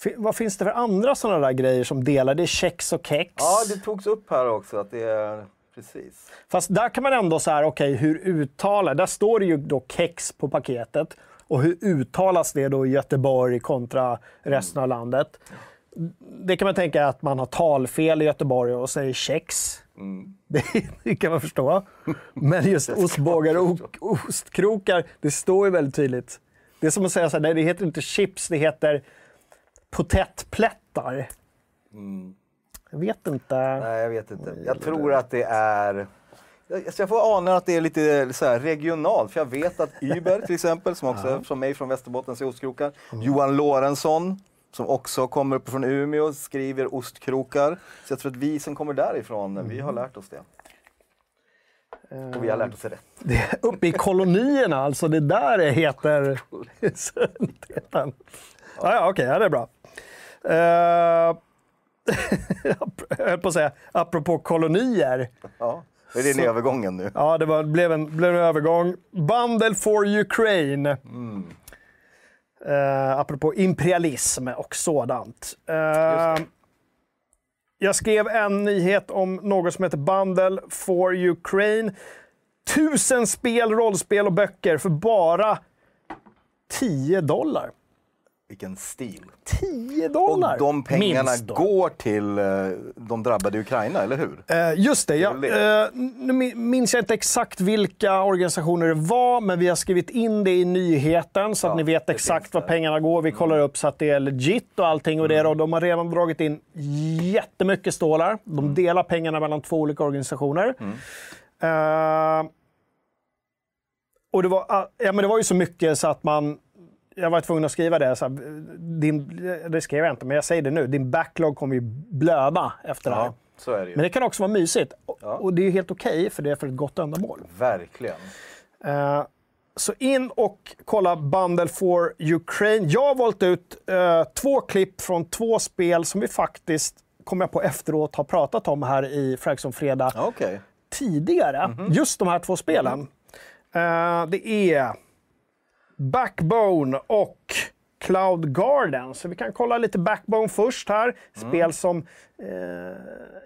[SPEAKER 1] Fi- Vad finns det för andra sådana där grejer som delar? Det är kex och kex.
[SPEAKER 2] Ja, det togs upp här också att det är precis.
[SPEAKER 1] Fast där kan man ändå så här, okej, hur uttalar... Där står det ju då kex på paketet. Och hur uttalas det då i Göteborg kontra resten av landet? Det kan man tänka att man har talfel i Göteborg och säger kex. Det, det kan man förstå. Men just ostbågar och ostkrokar, det står ju väldigt tydligt. Det är som att säga så här, nej det heter inte chips, det heter potätplättar. Jag vet inte.
[SPEAKER 2] Nej, jag vet inte. Jag tror att det är... Jag, jag får ana att det är lite så här regionalt, för jag vet att Uber till exempel, som också är som mig från Västerbottens ostkrokar. Johan Lorentzon, som också kommer upp från Umeå, skriver ostkrokar. Så jag tror att vi som kommer därifrån, vi har lärt oss det. Och vi har lärt oss rätt.
[SPEAKER 1] Det är uppe i kolonierna, alltså. Det där det heter... ja, ja, okej, ja, det är bra. Uh, jag höll på att säga, apropå kolonier.
[SPEAKER 2] Ja, är det en övergången nu?
[SPEAKER 1] Ja, det var, blev, en, blev en övergång. Bundle for Ukraine. Mm. Uh, apropå imperialism och sådant. Uh, jag skrev en nyhet om något som heter Bundle for Ukraine. Tusen spel, rollspel och böcker för bara 10 dollar.
[SPEAKER 2] Vilken stil.
[SPEAKER 1] 10 dollar!
[SPEAKER 2] Och de pengarna går till uh, de drabbade i Ukraina, eller hur?
[SPEAKER 1] Uh, just det. Ja, uh, nu minns jag inte exakt vilka organisationer det var, men vi har skrivit in det i nyheten så att ja, ni vet exakt vad pengarna går. Vi kollar upp så att det är legit och allting. Och det och de har redan dragit in jättemycket stålar. De mm. delar pengarna mellan två olika organisationer. Mm. och det var, ja, men det var ju så mycket så att man jag var tvungen att skriva det. Så din, det skrev jag inte, men jag säger det nu. Din backlog kommer ju blöda efter
[SPEAKER 2] ja,
[SPEAKER 1] det här.
[SPEAKER 2] Så är det ju.
[SPEAKER 1] Men det kan också vara mysigt. Ja. Och det är helt okej, okay, för det är för ett gott ändamål.
[SPEAKER 2] Verkligen.
[SPEAKER 1] Uh, så in och kolla Bundle for Ukraine. Jag har valt ut uh, två klipp från två spel som vi faktiskt, kommer jag på efteråt, har pratat om här i Fragson Fredag
[SPEAKER 2] okay.
[SPEAKER 1] tidigare. Mm -hmm. Just de här två spelen. Uh, det är Backbone och Cloud Garden. Så vi kan kolla lite Backbone först här. Mm. Spel som eh,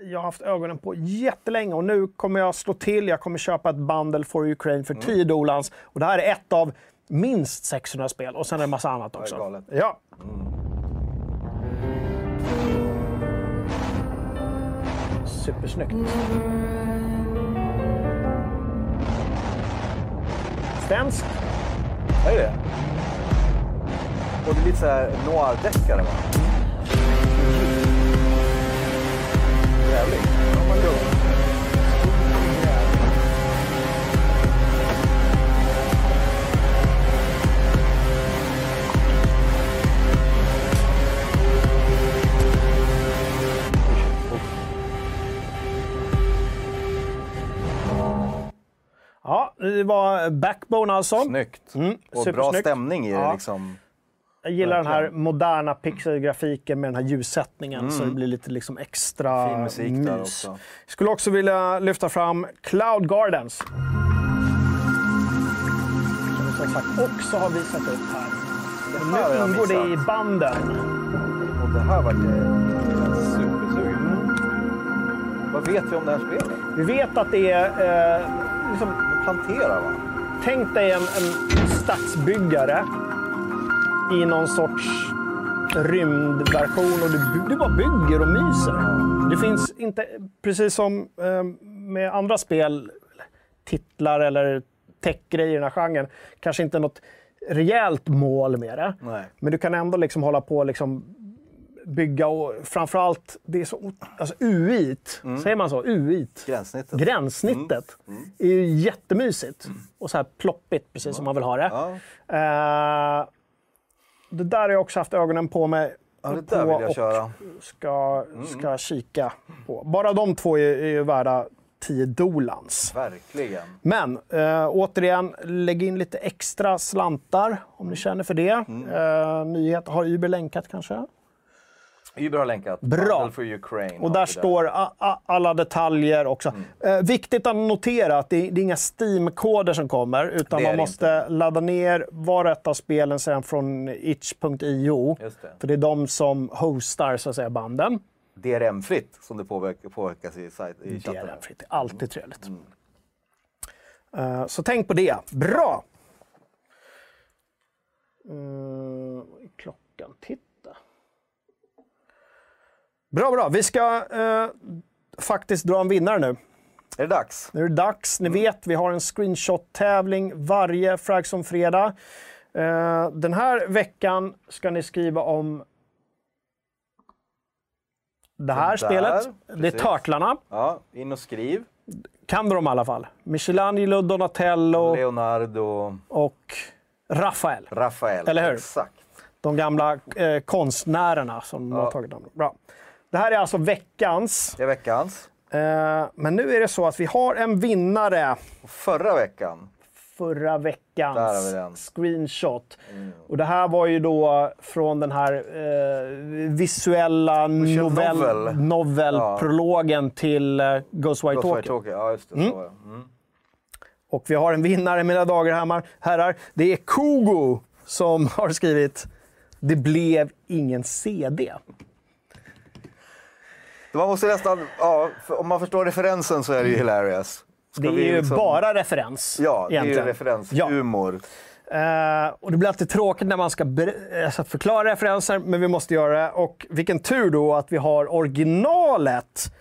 [SPEAKER 1] jag har haft ögonen på jättelänge och nu kommer jag slå till. Jag kommer köpa ett bundle for Ukraine för 10 mm. dolans. Och det här är ett av minst 600 spel och sen är det en massa annat också.
[SPEAKER 2] Ja. Mm.
[SPEAKER 1] Supersnyggt. Svenskt.
[SPEAKER 2] Är det Och det är lite så här noir-deckare va? Jävligt. Ja,
[SPEAKER 1] Ja, det var Backbone alltså.
[SPEAKER 2] Snyggt. Mm, och bra stämning i det. Ja. Liksom.
[SPEAKER 1] Jag gillar Verkligen. den här moderna pixelgrafiken med den här ljussättningen mm. så det blir lite liksom extra
[SPEAKER 2] fin musik mys. där också.
[SPEAKER 1] Jag skulle också vilja lyfta fram Cloud Gardens. Som sagt också har visat upp här. Det nu ingår det i banden.
[SPEAKER 2] Och det här var det supersugen Vad vet vi om det här spelet?
[SPEAKER 1] Vi vet att det är eh, liksom
[SPEAKER 2] plantera va?
[SPEAKER 1] Tänk dig en, en stadsbyggare i någon sorts rymdversion och du, du bara bygger och myser. Det finns inte, precis som eh, med andra spel, titlar eller techgrejer i den här genren, kanske inte något rejält mål med det.
[SPEAKER 2] Nej.
[SPEAKER 1] Men du kan ändå liksom hålla på liksom bygga och framförallt, det är så alltså UI't, mm. säger man så? UI't?
[SPEAKER 2] Gränssnittet.
[SPEAKER 1] Gränssnittet mm. mm. är ju jättemysigt. Mm. Och så här ploppigt, precis som man vill ha det.
[SPEAKER 2] Ja.
[SPEAKER 1] Uh, det där har jag också haft ögonen på mig
[SPEAKER 2] ja, det där vill jag köra.
[SPEAKER 1] Ska, mm. ska kika på. Bara de två är, är ju värda 10 dolans.
[SPEAKER 2] Verkligen.
[SPEAKER 1] Men äh, återigen, lägg in lite extra slantar om ni känner för det. Mm. Äh, nyhet, har Uber länkat kanske?
[SPEAKER 2] Uber har länkat.
[SPEAKER 1] Bra. Och där står alla detaljer också. Mm. Eh, viktigt att notera att det, det är inga Steam-koder som kommer, utan man måste inte. ladda ner var och ett av spelen sedan från itch.io. För det är de som hostar så att säga, banden.
[SPEAKER 2] DRM-fritt, som det påverkas i, i chatten.
[SPEAKER 1] DRM-fritt, alltid mm. trevligt. Mm. Uh, så tänk på det. Bra! Uh, klockan? Titta. Bra, bra. Vi ska eh, faktiskt dra en vinnare nu.
[SPEAKER 2] Är det dags?
[SPEAKER 1] Nu är det dags. Ni mm. vet, vi har en screenshot-tävling varje Fragson-fredag. Eh, den här veckan ska ni skriva om det här Så spelet. Där, det är Törtlarna.
[SPEAKER 2] Ja, in och skriv.
[SPEAKER 1] Kan de i alla fall. Michelangelo, Donatello.
[SPEAKER 2] Leonardo.
[SPEAKER 1] Och Rafael.
[SPEAKER 2] Rafael,
[SPEAKER 1] Eller hur?
[SPEAKER 2] Exakt.
[SPEAKER 1] De gamla eh, konstnärerna som ja. har tagit dem. Bra. Det här är alltså veckans.
[SPEAKER 2] Det är veckans.
[SPEAKER 1] Eh, men nu är det så att vi har en vinnare
[SPEAKER 2] förra veckan,
[SPEAKER 1] förra
[SPEAKER 2] Där har vi
[SPEAKER 1] veckans
[SPEAKER 2] den.
[SPEAKER 1] screenshot. Och det här var ju då från den här eh, visuella novell,
[SPEAKER 2] novel.
[SPEAKER 1] novelprologen till eh, Ghostwire Tokyo.
[SPEAKER 2] Tokyo, ja just det. Så var det. Mm.
[SPEAKER 1] Och vi har en vinnare, mina dagar herrar. Det är Kogo som har skrivit “Det blev ingen CD”.
[SPEAKER 2] Man måste nästan, ja, om man förstår referensen så är det ju hilarious. Ska
[SPEAKER 1] Det är ju
[SPEAKER 2] liksom-
[SPEAKER 1] bara referens.
[SPEAKER 2] Ja, det är ju
[SPEAKER 1] egentligen.
[SPEAKER 2] referenshumor.
[SPEAKER 1] Eh, och det blir alltid tråkigt när man ska alltså förklara referenser, men vi måste göra det. Och vilken tur då att vi har originalet.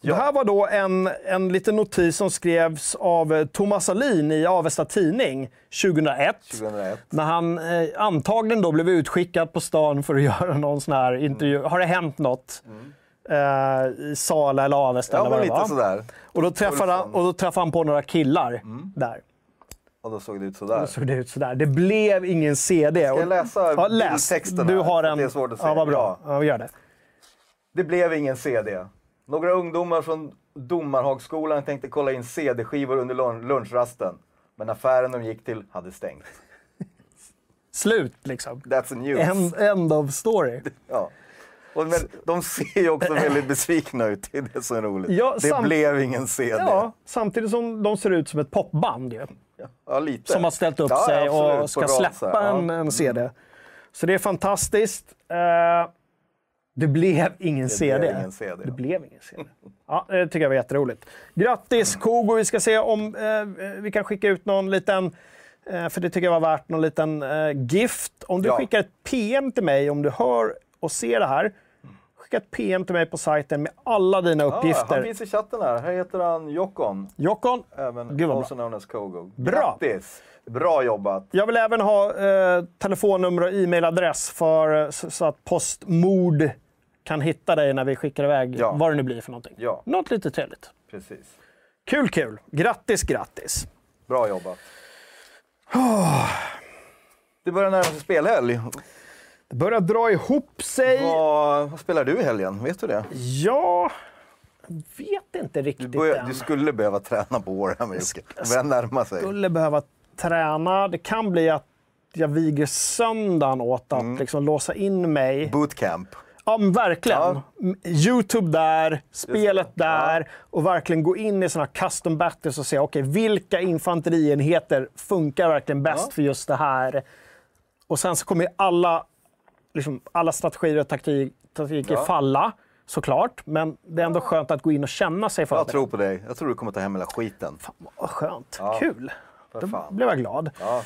[SPEAKER 1] Det här var då en, en liten notis som skrevs av eh, Thomas Alin i Avesta Tidning 2001.
[SPEAKER 2] 2001.
[SPEAKER 1] När han eh, antagligen då blev utskickad på stan för att göra någon sån här intervju. Har det hänt något? Eh, I Sala eller Avesta
[SPEAKER 2] Ja,
[SPEAKER 1] eller vad det var.
[SPEAKER 2] sådär.
[SPEAKER 1] Och då, träffade han, och då träffade han på några killar där.
[SPEAKER 2] Och då såg det ut sådär.
[SPEAKER 1] Då såg det ut sådär. Det blev ingen CD. Ska
[SPEAKER 2] jag läsa
[SPEAKER 1] ja, läs.
[SPEAKER 2] bildtexten
[SPEAKER 1] Du har en.
[SPEAKER 2] det är svårt att se.
[SPEAKER 1] Ja, vad bra.
[SPEAKER 2] Ja.
[SPEAKER 1] Gör det.
[SPEAKER 2] Det blev ingen CD. Några ungdomar från Domarhagsskolan tänkte kolla in CD-skivor under lun- lunchrasten. Men affären de gick till hade stängt.
[SPEAKER 1] Slut liksom.
[SPEAKER 2] That's news.
[SPEAKER 1] End, end of story.
[SPEAKER 2] Ja. Och men, de ser ju också väldigt besvikna ut. Det är det som är roligt.
[SPEAKER 1] Ja,
[SPEAKER 2] det
[SPEAKER 1] sam-
[SPEAKER 2] blev ingen CD.
[SPEAKER 1] Ja, samtidigt som de ser ut som ett popband ju.
[SPEAKER 2] Ja, lite.
[SPEAKER 1] Som har ställt upp
[SPEAKER 2] Ja,
[SPEAKER 1] sig
[SPEAKER 2] absolut,
[SPEAKER 1] och ska släppa en,
[SPEAKER 2] Ja.
[SPEAKER 1] en CD. Så det är fantastiskt. Eh, det blev ingen CD.
[SPEAKER 2] blev ingen CD,
[SPEAKER 1] Det blev ingen CD. Ja, det tycker jag var jätteroligt. Grattis Kogo! Vi ska se om eh, vi kan skicka ut någon liten, eh, för det tycker jag var värt, någon liten eh, gift. Om du
[SPEAKER 2] Ja.
[SPEAKER 1] skickar ett PM till mig, om du hör och ser det här, skicka ett PM till mig på sajten med alla dina
[SPEAKER 2] Ja,
[SPEAKER 1] uppgifter.
[SPEAKER 2] han finns i chatten här. Här heter han Jokon.
[SPEAKER 1] Jokon,
[SPEAKER 2] Även
[SPEAKER 1] Gud vad bra.
[SPEAKER 2] known Kogo.
[SPEAKER 1] Bra.
[SPEAKER 2] Grattis! Bra jobbat!
[SPEAKER 1] Jag vill även ha eh, telefonnummer och e-mailadress för, eh, så, så att Postmord kan hitta dig när vi skickar iväg
[SPEAKER 2] Ja.
[SPEAKER 1] vad det nu blir för någonting.
[SPEAKER 2] Ja.
[SPEAKER 1] Något lite trevligt.
[SPEAKER 2] Precis.
[SPEAKER 1] Kul, kul! Grattis, grattis!
[SPEAKER 2] Bra jobbat. Det börjar närma sig spelhelg.
[SPEAKER 1] Det börjar dra ihop sig.
[SPEAKER 2] Vad, vad spelar du i helgen? Vet du det?
[SPEAKER 1] Ja, jag vet inte
[SPEAKER 2] Du,
[SPEAKER 1] riktigt
[SPEAKER 2] börjar,
[SPEAKER 1] än.
[SPEAKER 2] du skulle behöva träna på Warhammer Jocke. Det börjar närma sig.
[SPEAKER 1] skulle behöva träna. Det kan bli att jag viger söndagen åt att
[SPEAKER 2] Mm.
[SPEAKER 1] liksom låsa in mig.
[SPEAKER 2] Bootcamp.
[SPEAKER 1] Ja, men verkligen.
[SPEAKER 2] Ja.
[SPEAKER 1] Youtube där, spelet
[SPEAKER 2] det. Ja.
[SPEAKER 1] där och verkligen gå in i såna custom battles och se okej, vilka infanterienheter funkar verkligen bäst
[SPEAKER 2] Ja.
[SPEAKER 1] för just det här. Och sen så kommer alla, liksom, alla strategier och taktik, taktiker
[SPEAKER 2] Ja.
[SPEAKER 1] falla såklart. Men det är ändå skönt att gå in och känna sig för
[SPEAKER 2] Jag
[SPEAKER 1] det.
[SPEAKER 2] tror på dig. Jag tror du kommer ta hem hela skiten.
[SPEAKER 1] Vad skönt.
[SPEAKER 2] Ja.
[SPEAKER 1] Kul.
[SPEAKER 2] För
[SPEAKER 1] Då
[SPEAKER 2] fan.
[SPEAKER 1] blev jag glad.
[SPEAKER 2] Ja.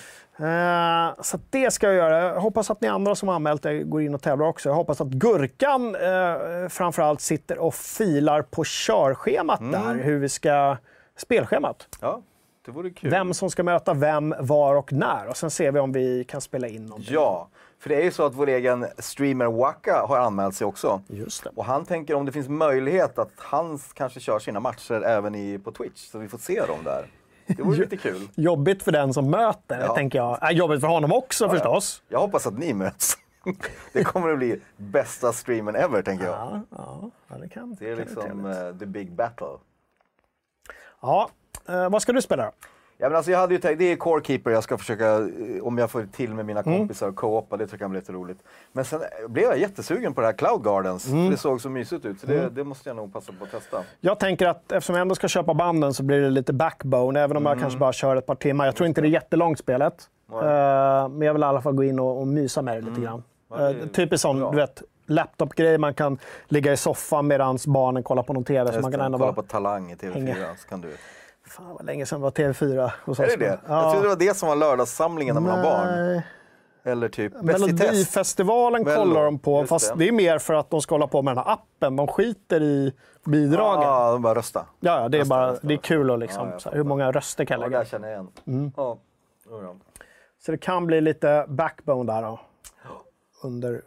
[SPEAKER 1] Eh, så det ska jag göra. Jag hoppas att ni andra som har anmält er går in och tävlar också. Jag hoppas att Gurkan eh, framförallt sitter och filar på körschemat
[SPEAKER 2] Mm.
[SPEAKER 1] där. Hur vi ska... Spelschemat.
[SPEAKER 2] ja, det vore kul.
[SPEAKER 1] Vem som ska möta vem, var och när. Och sen ser vi om vi kan spela in någonting.
[SPEAKER 2] Ja, för det är ju så att vår egen streamer Waka har anmält sig också.
[SPEAKER 1] Just det.
[SPEAKER 2] Och han tänker om det finns möjlighet att han kanske kör sina matcher även i, på Twitch, så vi får se dem där. Det vore lite kul.
[SPEAKER 1] Jobbigt för den som möter,
[SPEAKER 2] Ja.
[SPEAKER 1] tänker jag. Äh, jobbigt för honom också förstås.
[SPEAKER 2] Jag hoppas att ni möts. Det kommer att bli bästa streamen ever, tänker jag.
[SPEAKER 1] Ja, ja, ja, det kan
[SPEAKER 2] Det är
[SPEAKER 1] kan
[SPEAKER 2] liksom eh, the big battle.
[SPEAKER 1] Ja, eh, vad ska du spela då?
[SPEAKER 2] Ja, men alltså jag hade ju tänkt, det är Core Keeper jag ska försöka, eh, om jag får till med mina
[SPEAKER 1] Mm.
[SPEAKER 2] kompisar och co-opa, det tycker jag blir lite roligt. Men sen eh, blev jag jättesugen på det här Cloud Gardens,
[SPEAKER 1] Mm.
[SPEAKER 2] det såg så mysigt ut. Så det, det måste jag nog passa på att testa.
[SPEAKER 1] Jag tänker att eftersom jag ändå ska köpa banden så blir det lite backbone, även om jag
[SPEAKER 2] Mm.
[SPEAKER 1] kanske bara kör ett par timmar. Jag tror inte det är jättelångt spelet. Eh, men jag vill i alla fall gå in och, och mysa med det lite grann.
[SPEAKER 2] Mm. Ja, är
[SPEAKER 1] Uh, typiskt sån,
[SPEAKER 2] bra.
[SPEAKER 1] du vet, laptop-grej. Man kan ligga i soffan medan barnen kollar på någon TV. Så man kan ändå
[SPEAKER 2] kolla på Talang i TV4
[SPEAKER 1] hänga.
[SPEAKER 2] så kan du.
[SPEAKER 1] Fan vad länge sedan det var TV4 hos
[SPEAKER 2] Är
[SPEAKER 1] oss.
[SPEAKER 2] det det?
[SPEAKER 1] Ja.
[SPEAKER 2] Jag trodde det var det som var lördagssamlingen när man har barn. Eller typ.
[SPEAKER 1] Melodifestivalen
[SPEAKER 2] Mello,
[SPEAKER 1] kollar de på,
[SPEAKER 2] just
[SPEAKER 1] fast
[SPEAKER 2] det.
[SPEAKER 1] det. är mer för att de ska hålla på med den här appen. De skiter i bidragen. Ja,
[SPEAKER 2] Ja, de bara rösta.
[SPEAKER 1] ja, det är
[SPEAKER 2] Rösta,
[SPEAKER 1] bara
[SPEAKER 2] rösta,
[SPEAKER 1] det är kul att liksom,
[SPEAKER 2] Ja, jag
[SPEAKER 1] så här, hur många röster kan
[SPEAKER 2] Ja,
[SPEAKER 1] jag
[SPEAKER 2] det
[SPEAKER 1] lägga.
[SPEAKER 2] där känner jag igen.
[SPEAKER 1] Mm.
[SPEAKER 2] Ja. Ja.
[SPEAKER 1] Så det kan bli lite backbone där då. Under...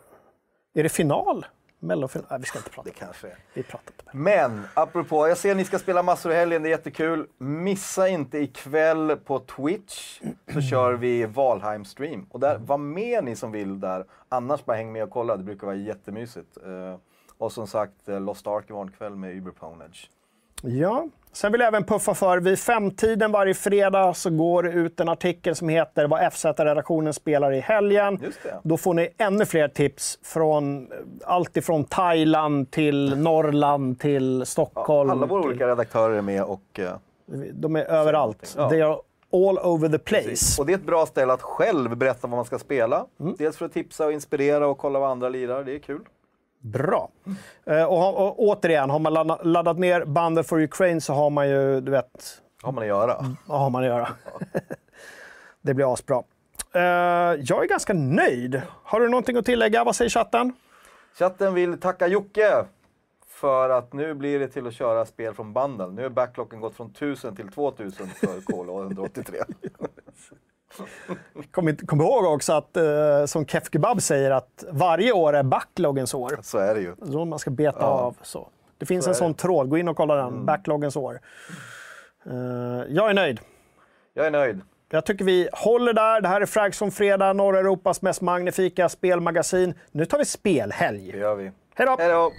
[SPEAKER 1] Är det final? Mellofinal? Nej, vi ska inte prata.
[SPEAKER 2] Det kanske är.
[SPEAKER 1] Vi pratar inte.
[SPEAKER 2] Men apropå, jag ser att ni ska spela massor i helgen, det är jättekul. Missa inte ikväll på Twitch så kör vi Valheim-stream. Och där, var med ni som vill där. Annars bara häng med och kolla, det brukar vara jättemysigt. Eh, och som sagt, eh, Lost Ark imorgon kväll med Uber Ponage.
[SPEAKER 1] Ja. Sen vill jag även puffa för, vid femtiden varje fredag så går det ut en artikel som heter Vad FZ-redaktionen spelar i helgen.
[SPEAKER 2] Just det.
[SPEAKER 1] Då får ni ännu fler tips från allt ifrån Thailand till Norrland till Stockholm.
[SPEAKER 2] Alla våra
[SPEAKER 1] till-
[SPEAKER 2] olika redaktörer är med och... eh,
[SPEAKER 1] De är överallt.
[SPEAKER 2] Ja.
[SPEAKER 1] They are all over the place.
[SPEAKER 2] Och det är ett bra ställe att själv berätta vad man ska spela.
[SPEAKER 1] Mm.
[SPEAKER 2] Dels för att tipsa och inspirera och kolla vad andra lirar. Det är kul.
[SPEAKER 1] Bra. Eh, Och, ha- och återigen, har man ladda- laddat ner Bundle for Ukraine så har man ju, du vet,
[SPEAKER 2] har man att göra.
[SPEAKER 1] vad har man att göra? det blir asbra. Eh, jag är ganska nöjd. Har du någonting att tillägga? Vad säger chatten?
[SPEAKER 2] Chatten vill tacka Jocke för att nu blir det till att köra spel från bundle. Nu är backlocken gått från 1000 till 2000 för Call 183.
[SPEAKER 1] Kom, inte- kom ihåg också att, eh, som Kef Kebab säger, att varje år är backloggens år.
[SPEAKER 2] Så är det ju.
[SPEAKER 1] Så man ska beta av. Så. Det finns
[SPEAKER 2] Så
[SPEAKER 1] en sån
[SPEAKER 2] det. Mm.
[SPEAKER 1] tråd, gå in och kolla den. Backloggens år. Eh, jag är nöjd.
[SPEAKER 2] Jag är nöjd.
[SPEAKER 1] Jag tycker vi håller där. Det här är Frags som fredag, norra Europas mest magnifika spelmagasin. Nu tar vi spelhelg.
[SPEAKER 2] Det gör vi. Hej då!